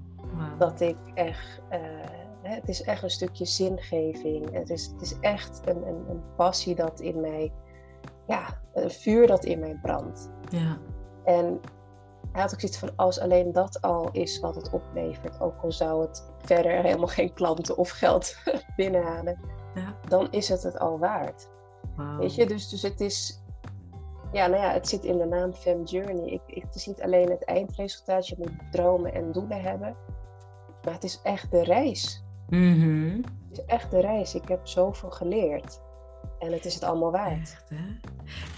Dat ik echt, uh, het is echt een stukje zingeving. Het is, het is echt een, een, een, passie dat in mij, ja, een vuur dat in mij brandt. Ja. En hij had ook zoiets van, als alleen dat al is wat het oplevert, ook al zou het verder helemaal geen klanten of geld binnenhalen, ja. dan is het het al waard. Weet je, dus, dus het is, ja, nou ja, het zit in de naam Fem Journey. Ik, ik, het is niet alleen het eindresultaat, je moet dromen en doelen hebben, maar het is echt de reis. Mm Het is echt de reis. Ik heb zoveel geleerd. En het is het allemaal waard. Echt, hè?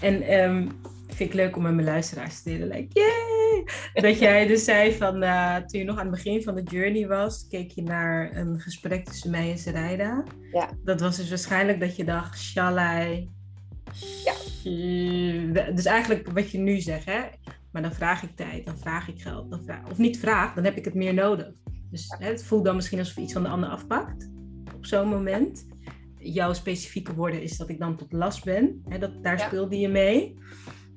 En um, vind ik leuk om met mijn luisteraars te delen. Like, yay! Dat jij dus zei van, uh, toen je nog aan het begin van de journey was, keek je naar een gesprek tussen mij en Sarayda. Ja. Dat was dus waarschijnlijk dat je dacht, shalai. Ja. Dus eigenlijk wat je nu zegt, hè? Maar dan vraag ik tijd, dan vraag ik geld. Dan vraag, of niet vraag, dan heb ik het meer nodig. Dus hè, het voelt dan misschien alsof iets van de ander afpakt op zo'n moment. Jouw specifieke woorden is dat ik dan tot last ben. Hè, dat, daar speelde je mee.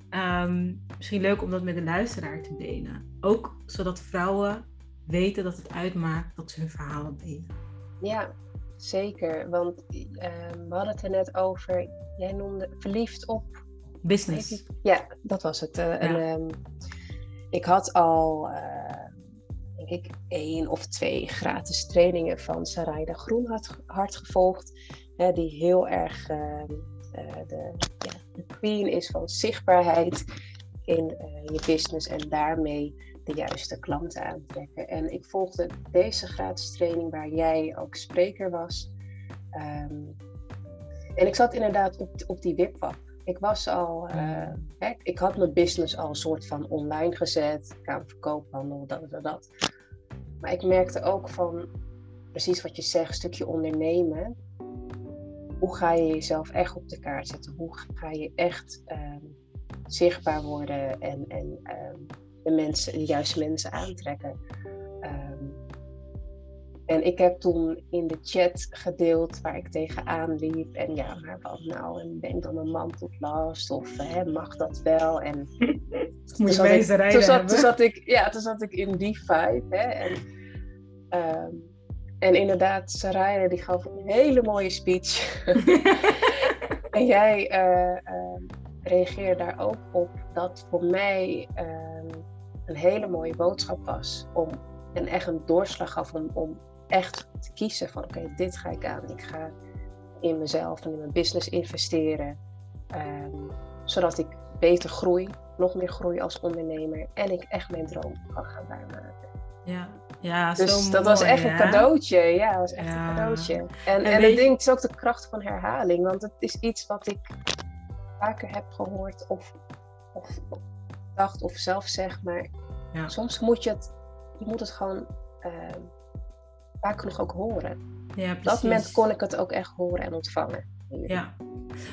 Ehm, misschien leuk om dat met de luisteraar te delen. Ook zodat vrouwen weten dat het uitmaakt dat ze hun verhaal delen. Ja, zeker. Want ehm, we hadden het er net over, jij noemde verliefd op... Business. Ja, dat was het. Uh, en, um, ik had al, uh, denk ik, één of twee gratis trainingen van Sarayda Groenhart gevolgd. Hè, die heel erg uh, de, ja, de queen is van zichtbaarheid in uh, je business en daarmee de juiste klanten aantrekken. En ik volgde deze gratis training waar jij ook spreker was. Um, en ik zat inderdaad op, op die wipwap. Ik was al, uh, hè, ik had mijn business al een soort van online gezet, kamerverkoophandel, dat, dat, dat. Maar ik merkte ook van, precies wat je zegt, stukje ondernemen hoe ga je jezelf echt op de kaart zetten? Hoe ga je echt um, zichtbaar worden en, en um, de, mensen, de juiste mensen aantrekken? En ik heb toen in de chat gedeeld waar ik tegenaan liep. En ja, maar wat nou? En ben ik dan een man tot last? Of hè, mag dat wel? En toen, zat ik, toen, zat, toen zat ik, ja, toen zat ik in die vibe. Hè, en, en inderdaad, Saraya die gaf een hele mooie speech. en jij uh, uh, reageerde daar ook op dat voor mij uh, een hele mooie boodschap was. Om, en echt een doorslag gaf om, om echt te kiezen van oké, okay, dit ga ik aan. Ik ga in mezelf en in mijn business investeren. Ehm, zodat ik beter groei, nog meer groei als ondernemer. En ik echt mijn droom kan gaan waarmaken. Ja, ja, dus zo dat was echt een cadeautje. Ja, dat was echt een cadeautje. En, en, en het ding is ook de kracht van herhaling. Want het is iets wat ik vaker heb gehoord of, of, of dacht of zelf zeg. Maar ja. soms moet je het, je moet het gewoon uh, vaak genoeg ook horen. Ja, Op dat moment kon ik het ook echt horen en ontvangen. Ja.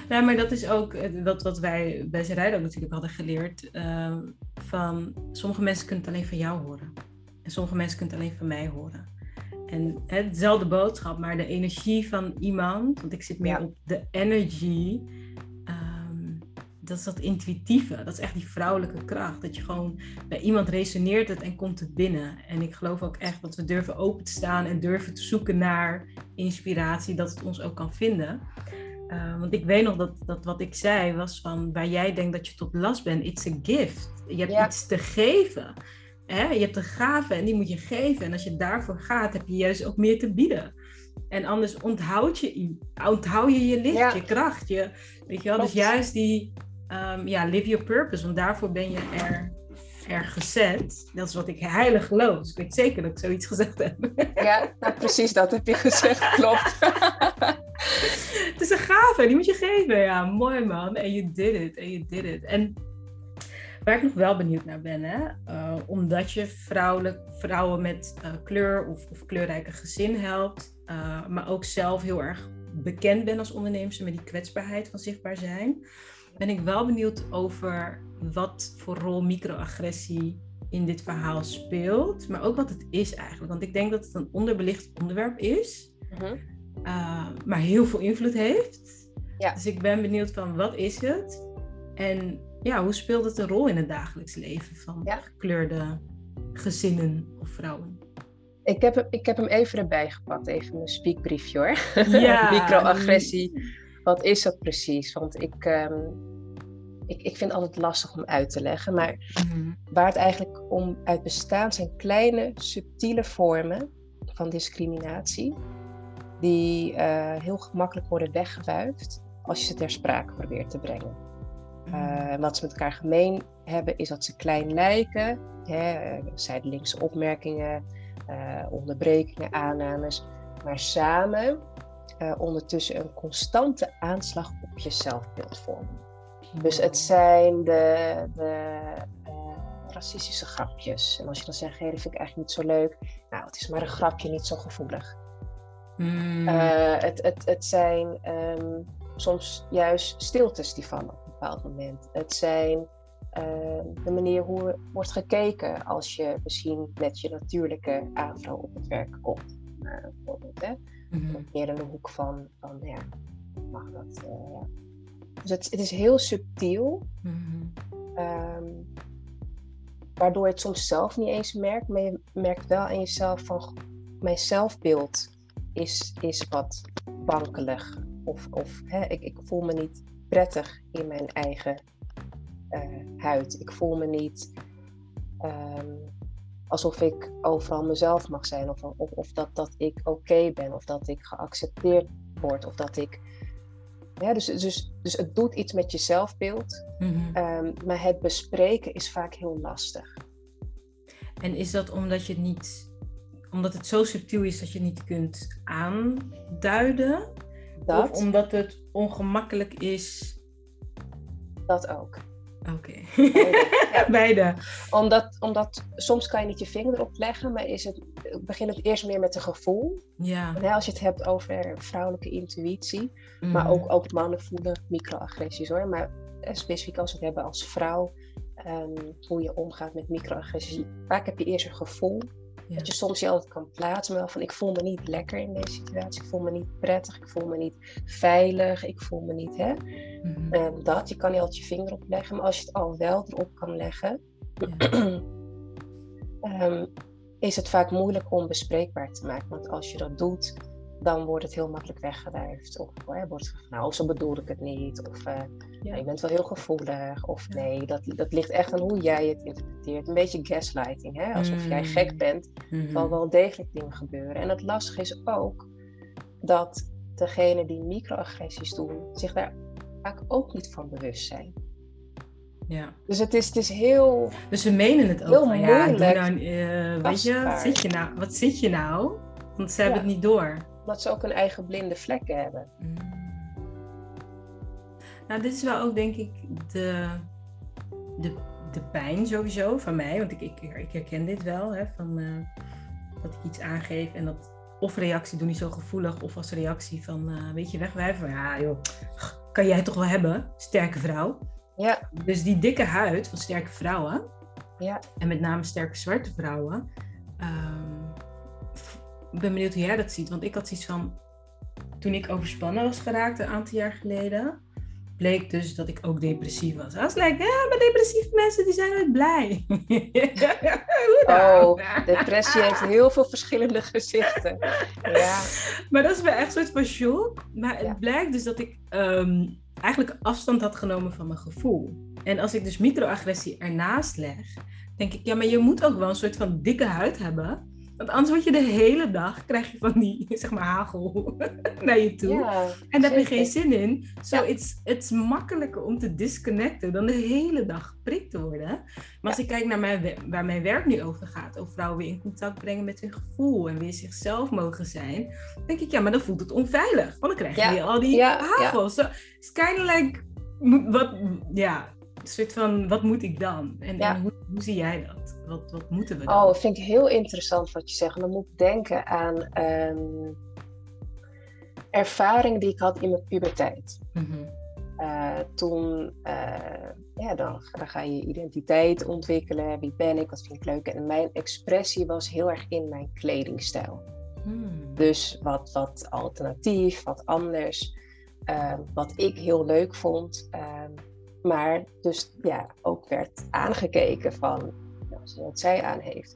ja, maar dat is ook wat, wat wij bij Zerijden ook natuurlijk hadden geleerd. Uh, van sommige mensen kunnen het alleen van jou horen. En sommige mensen kunnen het alleen van mij horen. En hè, dezelfde boodschap, maar de energie van iemand, want ik zit meer Ja. op de energy, ehm, dat is dat intuïtieve, dat is echt die vrouwelijke kracht. Dat je gewoon bij iemand resoneert het en komt het binnen. En ik geloof ook echt dat we durven open te staan en durven te zoeken naar inspiratie, dat het ons ook kan vinden. Uh, want ik weet nog dat, dat wat ik zei was van waar jij denkt dat je tot last bent, it's a gift. Je hebt Ja. iets te geven. Hè? Je hebt een gave en die moet je geven. En als je daarvoor gaat, heb je juist ook meer te bieden. En anders onthoud je, onthoud je je licht, Ja. je kracht. Je, weet je wel? Dus juist die, ehm, ja, live your purpose. Want daarvoor ben je er, er gezet. Dat is wat ik heilig geloof. Dus ik weet zeker dat ik zoiets gezegd heb. Ja, nou, precies dat heb je gezegd, klopt. Het is een gave, die moet je geven. Ja, mooi man. En you did it. En you did it. En waar ik nog wel benieuwd naar ben, hè? eh, omdat je vrouwelijk, vrouwen met eh, kleur of, of kleurrijke gezin helpt, eh, maar ook zelf heel erg bekend bent als ondernemer met die kwetsbaarheid van zichtbaar zijn, ben ik wel benieuwd over wat voor rol microagressie in dit verhaal speelt, maar ook wat het is eigenlijk. Want ik denk dat het een onderbelicht onderwerp is Mhm. uh, maar heel veel invloed heeft. Ja. Dus ik ben benieuwd van wat is het? En ja, hoe speelt het een rol in het dagelijks leven van gekleurde gezinnen of vrouwen? Ik heb, hem, ik heb hem even erbij gepakt, even mijn speakbriefje hoor. Ja. Microagressie, wat is dat precies? Want ik, ehm, ik, ik vind het altijd lastig om uit te leggen. Maar mhm. waar het eigenlijk om uit bestaat zijn kleine, subtiele vormen van discriminatie. Die uh, heel gemakkelijk worden weggewuifd als je ze ter sprake probeert te brengen. Uh, wat ze met elkaar gemeen hebben is dat ze klein lijken. Hè, zijdelingse opmerkingen, uh, onderbrekingen, aannames. Maar samen ondertussen een constante aanslag op je zelfbeeld vormen. Dus het zijn de, de uh, racistische grapjes. En als je dan zegt, hey, dat vind ik eigenlijk niet zo leuk. Nou, het is maar een grapje, niet zo gevoelig. Mm. Uh, het, het, het zijn um, soms juist stiltes die vallen op een bepaald moment. Het zijn uh, de manier hoe er wordt gekeken als je misschien met je natuurlijke afro op het werk komt. Bijvoorbeeld, hè? Mm -hmm. Meer in de hoek van, van ja, mag dat, ja dus het, het is heel subtiel. Mm waardoor je het soms zelf niet eens merkt. Maar je merkt wel aan jezelf van mijn zelfbeeld is, is wat wankelig. Of, of hè, ik, ik voel me niet prettig in mijn eigen uh, huid. Ik voel me niet um, alsof ik overal mezelf mag zijn. Of, of, of dat, dat ik oké ben. Of dat ik geaccepteerd word. Of dat ik ja, dus, dus, dus het doet iets met je zelfbeeld, mhm. ehm, maar het bespreken is vaak heel lastig. En is dat omdat je het niet, omdat het zo subtiel is dat je niet kunt aanduiden? Dat. Of omdat het ongemakkelijk is? Dat ook. Oké. Beide. Omdat, omdat soms kan je niet je vinger erop leggen, maar is het, begint het eerst meer met een gevoel. Ja. als je het hebt over vrouwelijke intuïtie, maar mhm. ook, ook mannen voelen microagressies hoor. Maar eh, specifiek als we het hebben als vrouw, um, hoe je omgaat met microagressies. Vaak heb je eerst een gevoel dat je soms je altijd kan plaatsen, maar van ik voel me niet lekker in deze situatie. Ik voel me niet prettig, ik voel me niet veilig, ik voel me niet, hè. Mm dat, je kan niet altijd je vinger op leggen, maar als je het al wel erop kan leggen, ehm, is het vaak moeilijk om bespreekbaar te maken. Want als je dat doet, dan wordt het heel makkelijk weggedrijfd. Of hè, wordt van, nou, zo bedoel ik het niet. Of uh, ja. je bent wel heel gevoelig. Of nee, dat, dat ligt echt aan hoe jij het interpreteert. Een beetje gaslighting. Hè? Alsof jij gek mm. bent, mm wel degelijk dingen gebeuren. En het lastige is ook dat degene die microagressies doen, zich daar vaak ook niet van bewust zijn. Ja. Dus het is, het is heel. Dus ze menen het ook. Heel van, ja, nou, uh, weet je, wat zit je nou? Wat zit je nou? Want ze hebben het niet door omdat ze ook een eigen blinde vlekken hebben. Mm. Nou, dit is wel ook denk ik de, de, de pijn sowieso van mij. Want ik, ik, ik herken dit wel, hè, van, uh, dat ik iets aangeef en dat of reactie doe niet zo gevoelig, of als reactie van, uh, weet je, wegwijven. Ja joh, kan jij toch wel hebben, sterke vrouw. Ja. Dus die dikke huid van sterke vrouwen, ja. en met name sterke zwarte vrouwen, um, ik ben benieuwd hoe jij dat ziet. Want ik had zoiets van, toen ik overspannen was geraakt een aantal jaar geleden, bleek dus dat ik ook depressief was. Was like, ja, maar depressieve mensen die zijn nooit blij. oh, depressie heeft heel veel verschillende gezichten. Ja. Maar dat is wel echt een soort van shock. Maar het blijkt dus dat ik ehm, eigenlijk afstand had genomen van mijn gevoel. En als ik dus microagressie ernaast leg, denk ik, ja, maar je moet ook wel een soort van dikke huid hebben want anders word je de hele dag, krijg je van die, zeg maar, hagel naar je toe. en daar heb je geen zin in. Zo, so it's, it's makkelijker om te disconnecten dan de hele dag geprikt te worden. Maar als ik kijk naar mijn, waar mijn werk nu over gaat, over vrouwen weer in contact brengen met hun gevoel en weer zichzelf mogen zijn, denk ik, ja, maar dan voelt het onveilig. Want dan krijg je weer al die hagel. So, it's kind of like, wat, ja, soort van, wat moet ik dan? En, en hoe, hoe zie jij dat? Wat, wat moeten we dan? Oh, dat vind ik heel interessant wat je zegt. dan moet ik denken aan um, ervaring die ik had in mijn puberteit. Mhm. Eh, toen, uh, ja, dan, dan, ga je identiteit ontwikkelen. Wie ben ik? Wat vind ik leuk? En mijn expressie was heel erg in mijn kledingstijl. Hmm. Dus wat, wat alternatief, wat anders. Uh, wat ik heel leuk vond. Ehm, maar dus ja, ook werd aangekeken van nou, wat zij aan heeft.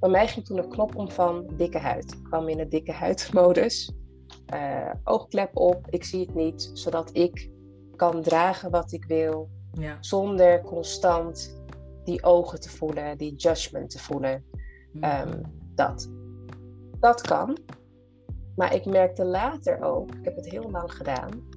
Bij mij ging toen een knop om van dikke huid. Ik kwam in de dikke huidmodus. Uh, oogklep op, ik zie het niet, zodat ik kan dragen wat ik wil. Ja. Zonder constant die ogen te voelen, die judgment te voelen. Mhm. Ehm, dat. Dat kan. Maar ik merkte later ook, ik heb het heel lang gedaan,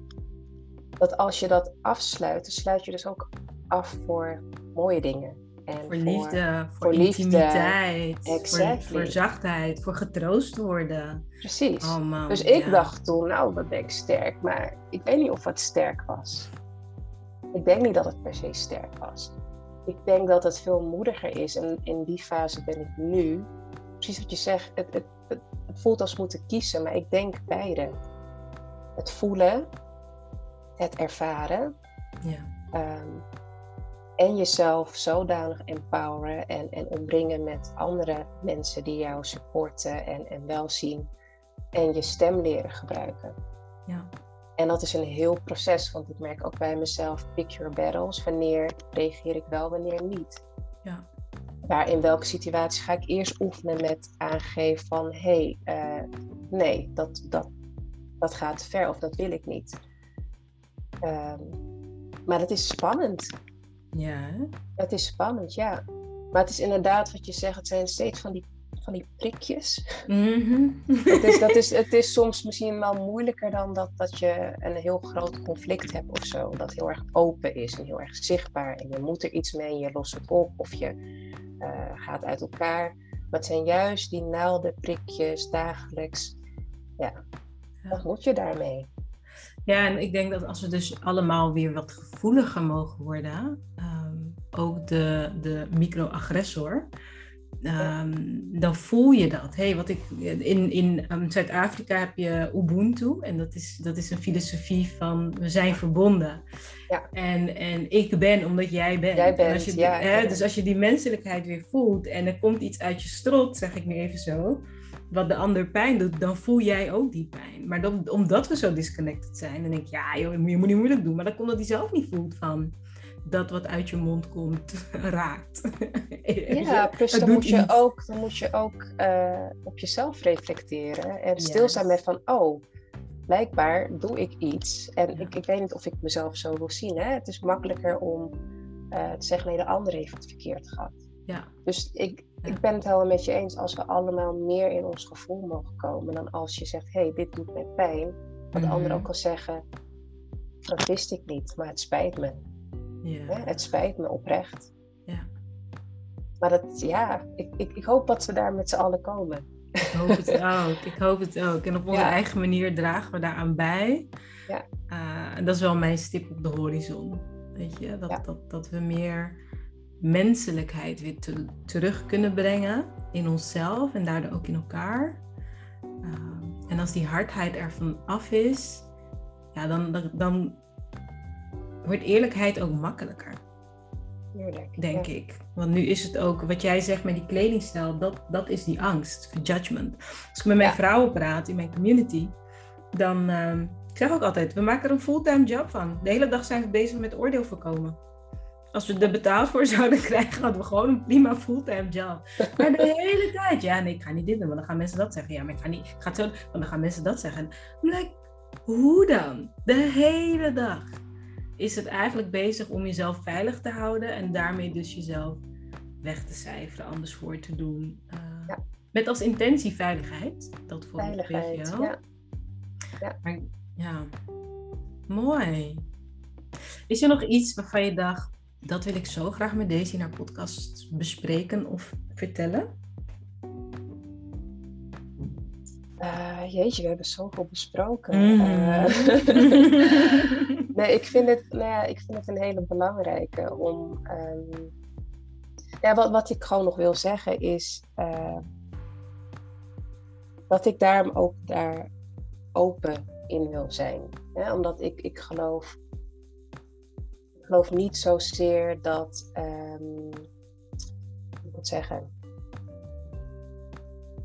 dat als je dat afsluit, dan sluit je dus ook af voor mooie dingen. En voor, liefde, voor, voor intimiteit, voor, voor, zachtheid, voor getroost worden. Precies. Oh man, dus ik dacht toen, nou, wat ben ik sterk, maar ik weet niet of het sterk was. Ik denk niet dat het per se sterk was. Ik denk dat het veel moediger is en in die fase ben ik nu. Precies wat je zegt, het, het, het, het voelt als moeten kiezen, maar ik denk beide. Het voelen, het ervaren. Ja. Ehm, en jezelf zodanig empoweren en, en omringen met andere mensen die jou supporten en, en wel zien. En je stem leren gebruiken. Ja. En dat is een heel proces, want ik merk ook bij mezelf, pick your battles. Wanneer reageer ik wel, wanneer niet? Ja. Waar in welke situatie ga ik eerst oefenen met aangeven van hé, hey, uh, nee, dat, dat, dat gaat te ver of dat wil ik niet. Um, maar het is spannend. Ja. Het is spannend, ja. Maar het is inderdaad wat je zegt, het zijn steeds van die, van die prikjes. Mm het, is, dat is, het is soms misschien wel moeilijker dan dat, dat je een heel groot conflict hebt of zo. Dat heel erg open is en heel erg zichtbaar. En je moet er iets mee, je lost het op of je uh, gaat uit elkaar. Maar het zijn juist die naalden, prikjes, dagelijks. Ja, ja. wat moet je daarmee? Ja, en ik denk dat als we dus allemaal weer wat gevoeliger mogen worden, ehm, ook de, de microagressor, um, dan voel je dat. Hey, wat ik, in in um, Zuid-Afrika heb je Ubuntu en dat is, dat is een filosofie van we zijn verbonden. Ja. En, en ik ben omdat jij bent. Jij bent, als je, ja, hè, Dus als je die menselijkheid weer voelt en er komt iets uit je strot, zeg ik nu even zo, wat de ander pijn doet, dan voel jij ook die pijn. Maar omdat we zo disconnected zijn, dan denk ik, ja joh, je moet niet moeilijk doen. Maar dan komt dat hij zelf niet voelt van dat wat uit je mond komt raakt. Ja, plus dan moet, je ook, dan moet je ook uh, op jezelf reflecteren en stilstaan met van, oh, blijkbaar doe ik iets. En ik, ik weet niet of ik mezelf zo wil zien. Hè? Het is makkelijker om uh, te zeggen, nee, de ander heeft het verkeerd gehad. Ja. Dus ik, ik ben het helemaal met je eens als we allemaal meer in ons gevoel mogen komen dan als je zegt, hé, hey, dit doet mij pijn. De ander mhm. ook kan zeggen, dat wist ik niet, maar het spijt me. Ja. Het spijt me oprecht. Ja. Maar dat, ja, ik, ik, ik hoop dat we daar met z'n allen komen. Ik hoop het ook. Ik hoop het ook. En op onze eigen manier dragen we daaraan bij. Ja. Uh, en dat is wel mijn stip op de horizon. Weet je, dat, dat, dat we meer menselijkheid weer terug kunnen brengen in onszelf en daardoor ook in elkaar. Uh, en als die hardheid ervan af is, ja, dan, dan, dan wordt eerlijkheid ook makkelijker. Denk ik. Want nu is het ook, wat jij zegt met die kledingstijl, dat, dat is die angst voor judgment. Als ik met mijn vrouwen praat in mijn community, dan uh, ik zeg ook altijd, we maken er een fulltime job van. De hele dag zijn we bezig met oordeel voorkomen. Als we er betaald voor zouden krijgen, hadden we gewoon een prima fulltime job. Maar de hele tijd, ja, nee, ik ga niet dit doen, want dan gaan mensen dat zeggen. Ja, maar ik ga niet, ik ga het zo want dan gaan mensen dat zeggen. like, hoe dan? De hele dag is het eigenlijk bezig om jezelf veilig te houden en daarmee dus jezelf weg te cijferen, anders voor te doen. Uh, ja. Met als intentie veiligheid. Dat voel ik wel. Ja. Ja. Maar, ja, mooi. Is er nog iets waarvan je dacht, dat wil ik zo graag met deze in haar podcast bespreken of vertellen? Uh, jeetje, we hebben zoveel besproken. Mm. Uh, nee, ik vind, het, nou ja, ik vind het een hele belangrijke om. Um, ja, wat, wat ik gewoon nog wil zeggen is. Uh, dat ik daarom ook daar open in wil zijn. Hè? Omdat ik, ik geloof ik geloof niet zozeer dat, um, ik moet zeggen,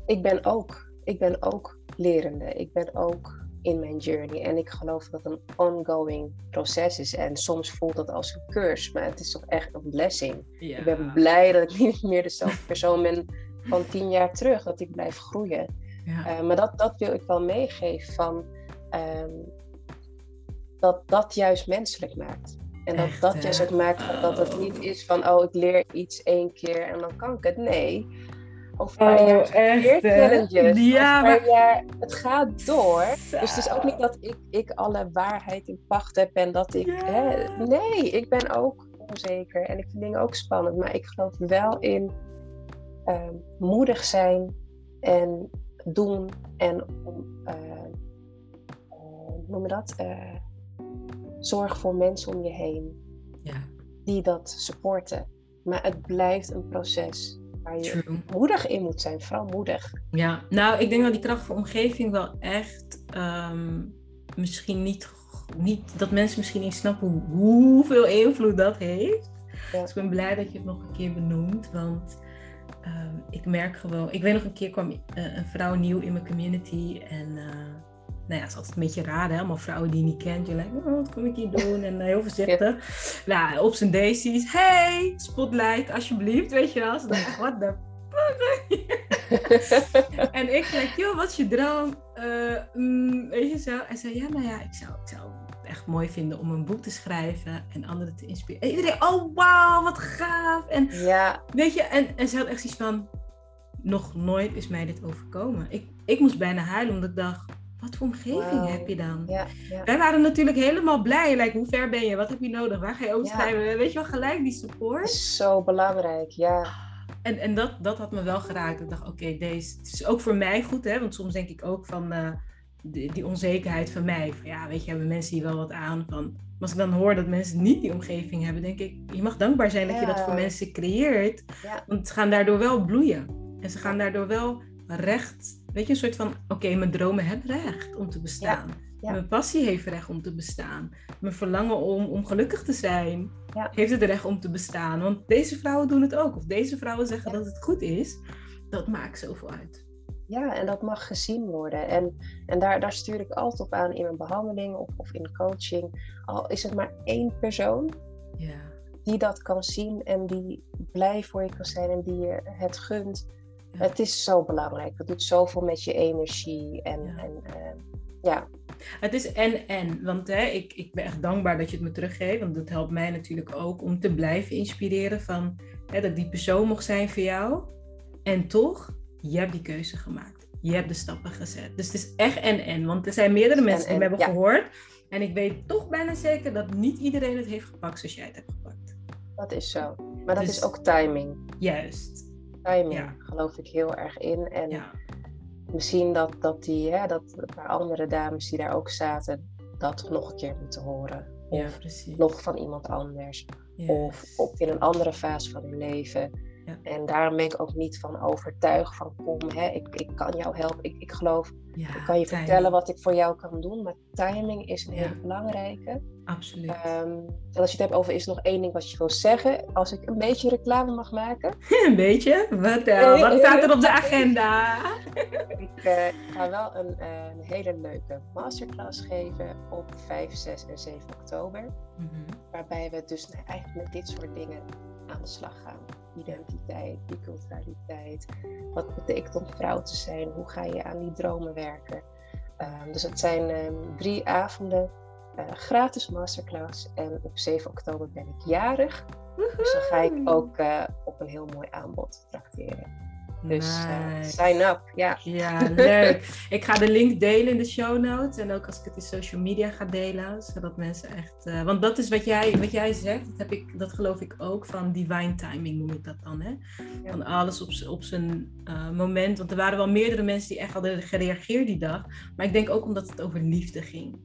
ik ben ook, ik ben ook lerende. Ik ben ook in mijn journey. En ik geloof dat het een ongoing proces is. En soms voelt dat als een curse, maar het is toch echt een blessing. Ik ben blij dat ik niet meer dezelfde persoon ben van tien jaar terug, dat ik blijf groeien. Ja. Eh, maar dat, dat wil ik wel meegeven van ehm, dat dat juist menselijk maakt. En dat dat juist ook maakt dat het niet is van, oh, ik leer iets één keer en dan kan ik het. Nee, of oh, jaar challenges. Ja, maar... jaar, het gaat door. Dus het is ook niet dat ik, ik alle waarheid in pacht heb en dat ik. Hè, nee, ik ben ook onzeker en ik vind dingen ook spannend. Maar ik geloof wel in uh, moedig zijn en doen en uh, uh, noem je dat? Uh, zorg voor mensen om je heen ja. die dat supporten. Maar het blijft een proces waar je moedig in moet zijn, vooral moedig. Ja, nou, ik denk dat die kracht van omgeving wel echt ehm, misschien niet, niet, dat mensen misschien niet snappen hoeveel invloed dat heeft. Dus ik ben blij dat je het nog een keer benoemt, want ehm, ik merk gewoon, ik weet nog een keer kwam uh, een vrouw nieuw in mijn community en uh, nou ja, het is altijd een beetje raar, hè? allemaal vrouwen die je niet kent. Je denkt, oh, wat kom ik hier doen? En uh, heel voorzichtig. Nou, op zijn daisies, hey, spotlight, alsjeblieft, weet je wel. Ze dacht, what the fuck? en ik denk, joh, wat is je droom? Uh, weet je zo? En zei, ja, nou ja, ik zou, ik zou het echt mooi vinden om een boek te schrijven en anderen te inspireren. En iedereen, oh wauw, wat gaaf. En ja. weet je, en, en ze had echt iets van, nog nooit is mij dit overkomen. Ik, ik moest bijna huilen, omdat ik dacht, wat voor omgeving heb je dan? Ja, ja. Wij waren natuurlijk helemaal blij. Like, hoe ver ben je? Wat heb je nodig? Waar ga je schrijven? Weet je wel, gelijk die support. Zo belangrijk, ja. En, en dat, dat had me wel geraakt. Ik dacht, oké, deze het is ook voor mij goed, hè? Want soms denk ik ook van uh, die, die, onzekerheid van mij. Van, ja, weet je, hebben mensen hier wel wat aan van. Maar als ik dan hoor dat mensen niet die omgeving hebben, denk ik, je mag dankbaar zijn dat je dat voor mensen creëert. Want ze gaan daardoor wel bloeien. En ze gaan daardoor wel recht weet je, een soort van, oké, mijn dromen hebben recht om te bestaan. Mijn passie heeft recht om te bestaan. Mijn verlangen om, om gelukkig te zijn heeft het recht om te bestaan. Want deze vrouwen doen het ook. Of deze vrouwen zeggen dat het goed is. Dat maakt zoveel uit. Ja, en dat mag gezien worden. En, en daar, daar stuur ik altijd op aan in mijn behandeling of, of in coaching. Al is het maar één persoon ja. die dat kan zien en die blij voor je kan zijn en die je het gunt het is zo belangrijk. Het doet zoveel met je energie. En ja. En, uh, ja. Het is en en. Want hè, ik, ik ben echt dankbaar dat je het me teruggeeft. Want dat helpt mij natuurlijk ook om te blijven inspireren. Van hè, dat die persoon mocht zijn voor jou. En toch, je hebt die keuze gemaakt. Je hebt de stappen gezet. Dus het is echt en en. Want er zijn meerdere mensen die me hebben gehoord. En ik weet toch bijna zeker dat niet iedereen het heeft gepakt zoals jij het hebt gepakt. Dat is zo. Maar dat dus is ook timing. Juist timing ja. geloof ik heel erg in. En ja. misschien dat, dat, die, hè, dat een paar andere dames die daar ook zaten, dat nog een keer moeten horen. Of nog van iemand anders. Of, of in een andere fase van hun leven. En daarom ben ik ook niet van overtuigd van kom, hè, ik, ik kan jou helpen. Ik, ik geloof, ik kan je vertellen wat ik voor jou kan doen. Maar timing is een hele belangrijke. Absoluut. Um, en als je het hebt over is er nog één ding wat je wil zeggen. Als ik een beetje reclame mag maken. een beetje? Wat, uh, wat staat er op de agenda? ik uh, ga wel een, uh, een, hele leuke masterclass geven op 5, 6 en 7 oktober. Mm -hmm. Waarbij we dus eigenlijk met dit soort dingen aan de slag gaan. Identiteit, biculturaliteit. Wat betekent om vrouw te zijn? Hoe ga je aan die dromen werken? Um, dus het zijn um, drie avonden, uh, gratis masterclass. En op 7 oktober ben ik jarig. Woehoe. Dus dan ga ik ook uh, op een heel mooi aanbod tracteren. Dus uh, sign up, ja. Ja, leuk. ik ga de link delen in de show notes. En ook als ik het in social media ga delen. Zodat mensen echt... Uh, want dat is wat jij, wat jij zegt. Dat, heb ik, dat geloof ik ook van divine timing noem ik dat dan. Hè? Van alles op, op zijn uh, moment. Want er waren wel meerdere mensen die echt hadden gereageerd die dag. Maar ik denk ook omdat het over liefde ging.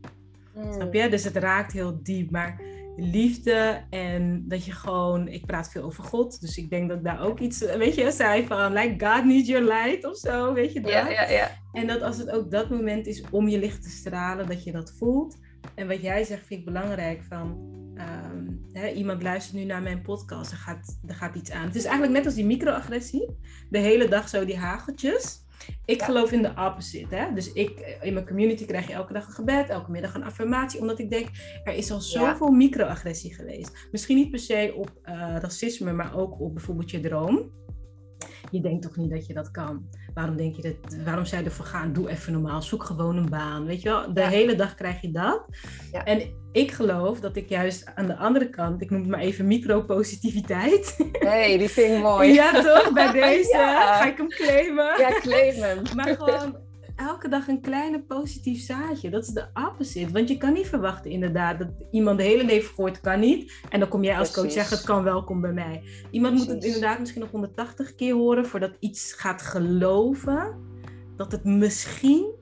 Mm. Snap je? Dus het raakt heel diep. Maar liefde en dat je gewoon, ik praat veel over God, dus ik denk dat ik daar ook iets, weet je, zei van, like God needs your light of zo, weet je dat? Ja, ja, ja. En dat als het ook dat moment is om je licht te stralen, dat je dat voelt. En wat jij zegt vind ik belangrijk van, ehm, hè, iemand luistert nu naar mijn podcast, er gaat, er gaat iets aan. Het is eigenlijk net als die microagressie, de hele dag zo die hageltjes. Ik geloof in de opposite. Hè? Dus ik, in mijn community krijg je elke dag een gebed, elke middag een affirmatie. Omdat ik denk, er is al zoveel microagressie geweest. Misschien niet per se op uh, racisme, maar ook op bijvoorbeeld je droom. Je denkt toch niet dat je dat kan? Waarom denk je dat? Waarom zei je ervoor gaan? Doe even normaal. Zoek gewoon een baan. Weet je wel? De hele dag krijg je dat. Ja. En ik geloof dat ik juist aan de andere kant, ik noem het maar even micropositiviteit. hey, die vind ik mooi. ja, toch? Bij deze ga ik hem claimen. Ja, claim hem. maar gewoon elke dag een kleine positief zaadje. Dat is de opposite. Want je kan niet verwachten inderdaad dat iemand de hele leven gooit, kan niet. En dan kom jij als coach zeggen, het kan wel, kom bij mij. Iemand moet het inderdaad misschien nog 180 keer horen voordat iets gaat geloven dat het misschien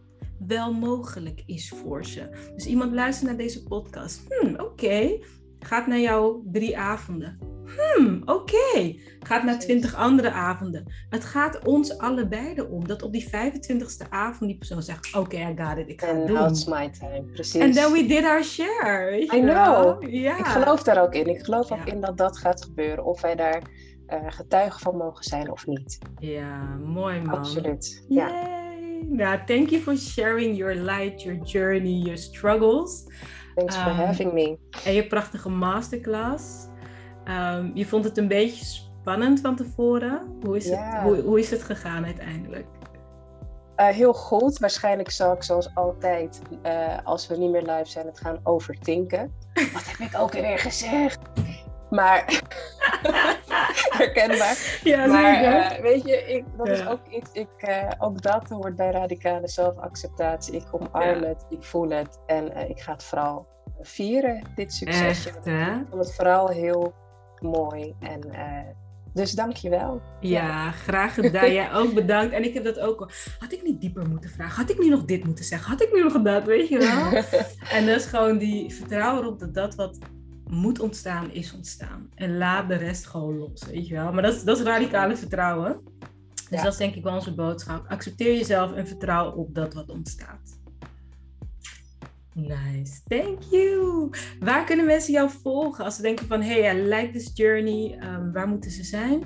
wel mogelijk is voor ze. Dus iemand luistert naar deze podcast. Hmm, oké. Gaat naar jouw drie avonden hmm, oké. Gaat naar twintig andere avonden. Het gaat ons allebei om dat op die 25ste avond die persoon zegt: Oké, I got it, ik ga het doen. Now it's my time, precies. And then we did our share. I know. Ja. Ik geloof daar ook in. Ik geloof ook in dat dat gaat gebeuren. Of wij daar uh, getuigen van mogen zijn of niet. Ja, mooi man. Absoluut. Ja. Nou, thank you for sharing your light, your journey, your struggles. Thanks for um, having me. En je prachtige masterclass. Um, je vond het een beetje spannend van tevoren. Hoe is, het, hoe, hoe is het gegaan uiteindelijk? Uh, heel goed. Waarschijnlijk zal ik zoals altijd, uh, als we niet meer live zijn, het gaan overtinken. Wat heb ik ook weer gezegd? Maar herkenbaar. Ja, maar uh, weet je, ik, dat is ook iets, ik, ook dat hoort bij radicale zelfacceptatie. Ik omarm ja. het, ik voel het en ik ga het vooral vieren, dit succesje. Echt, hè? Ik vond het vooral heel mooi. En, uh, dus dank je wel. Ja, graag gedaan. Jij ook bedankt. En ik heb dat ook al. Had ik niet dieper moeten vragen? Had ik nu nog dit moeten zeggen? Had ik nu nog dat? Weet je wel? en dat is gewoon die vertrouwen erop dat dat wat moet ontstaan, is ontstaan. En laat de rest gewoon los, weet je wel. Maar dat is, dat is radicale vertrouwen. Dus dat is denk ik wel onze boodschap. Accepteer jezelf en vertrouw op dat wat ontstaat. Nice, thank you. Waar kunnen mensen jou volgen als ze denken van, hey, I like this journey. Um, waar moeten ze zijn?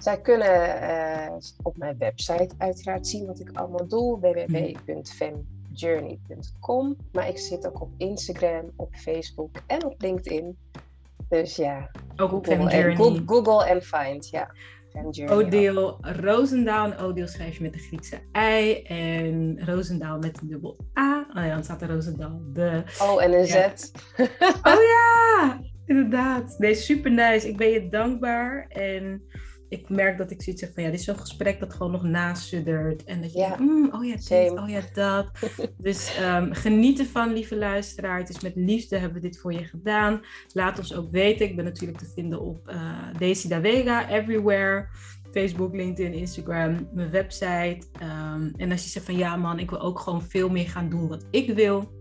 Zij kunnen uh, op mijn website uiteraard zien wat ik allemaal doe, www.femjourney.com. Maar ik zit ook op Instagram, op Facebook en op LinkedIn. Dus ja, ook op Google, en, Google en Find, ja. Odeel Roosendaal. En Odeel schrijf je met de Griekse I. En Roosendaal met een dubbel A. Oh ja, dan staat er Roosendaal. De... Oh, en een Z. oh ja, inderdaad. Nee, super nice. Ik ben je dankbaar. En ik merk dat ik zoiets zeg van ja, dit is zo'n gesprek dat gewoon nog nasuddert. En dat je ja. denkt, mm, oh ja, dit, oh ja, dat. dus um, geniet ervan, lieve luisteraar. Het is met liefde hebben we dit voor je gedaan. Laat ons ook weten. Ik ben natuurlijk te vinden op uh, Daisy Da Vega, everywhere. Facebook, LinkedIn, Instagram, mijn website. Um, en als je zegt van ja man, ik wil ook gewoon veel meer gaan doen wat ik wil.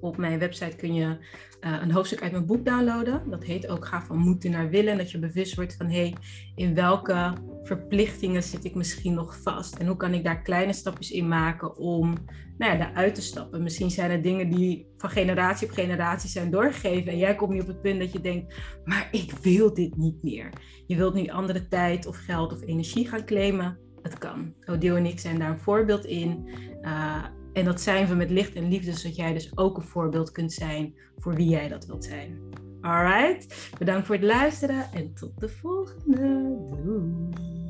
Op mijn website kun je uh, een hoofdstuk uit mijn boek downloaden. Dat heet ook Ga van moeten naar willen. Dat je bewust wordt van hey, in welke verplichtingen zit ik misschien nog vast? En hoe kan ik daar kleine stapjes in maken om nou ja, daaruit te stappen? Misschien zijn er dingen die van generatie op generatie zijn doorgegeven. En jij komt nu op het punt dat je denkt, maar ik wil dit niet meer. Je wilt nu andere tijd of geld of energie gaan claimen. Het kan. Odile en ik zijn daar een voorbeeld in. Uh, en dat zijn we met licht en liefde, zodat jij dus ook een voorbeeld kunt zijn voor wie jij dat wilt zijn. Alright, bedankt voor het luisteren en tot de volgende. Doei.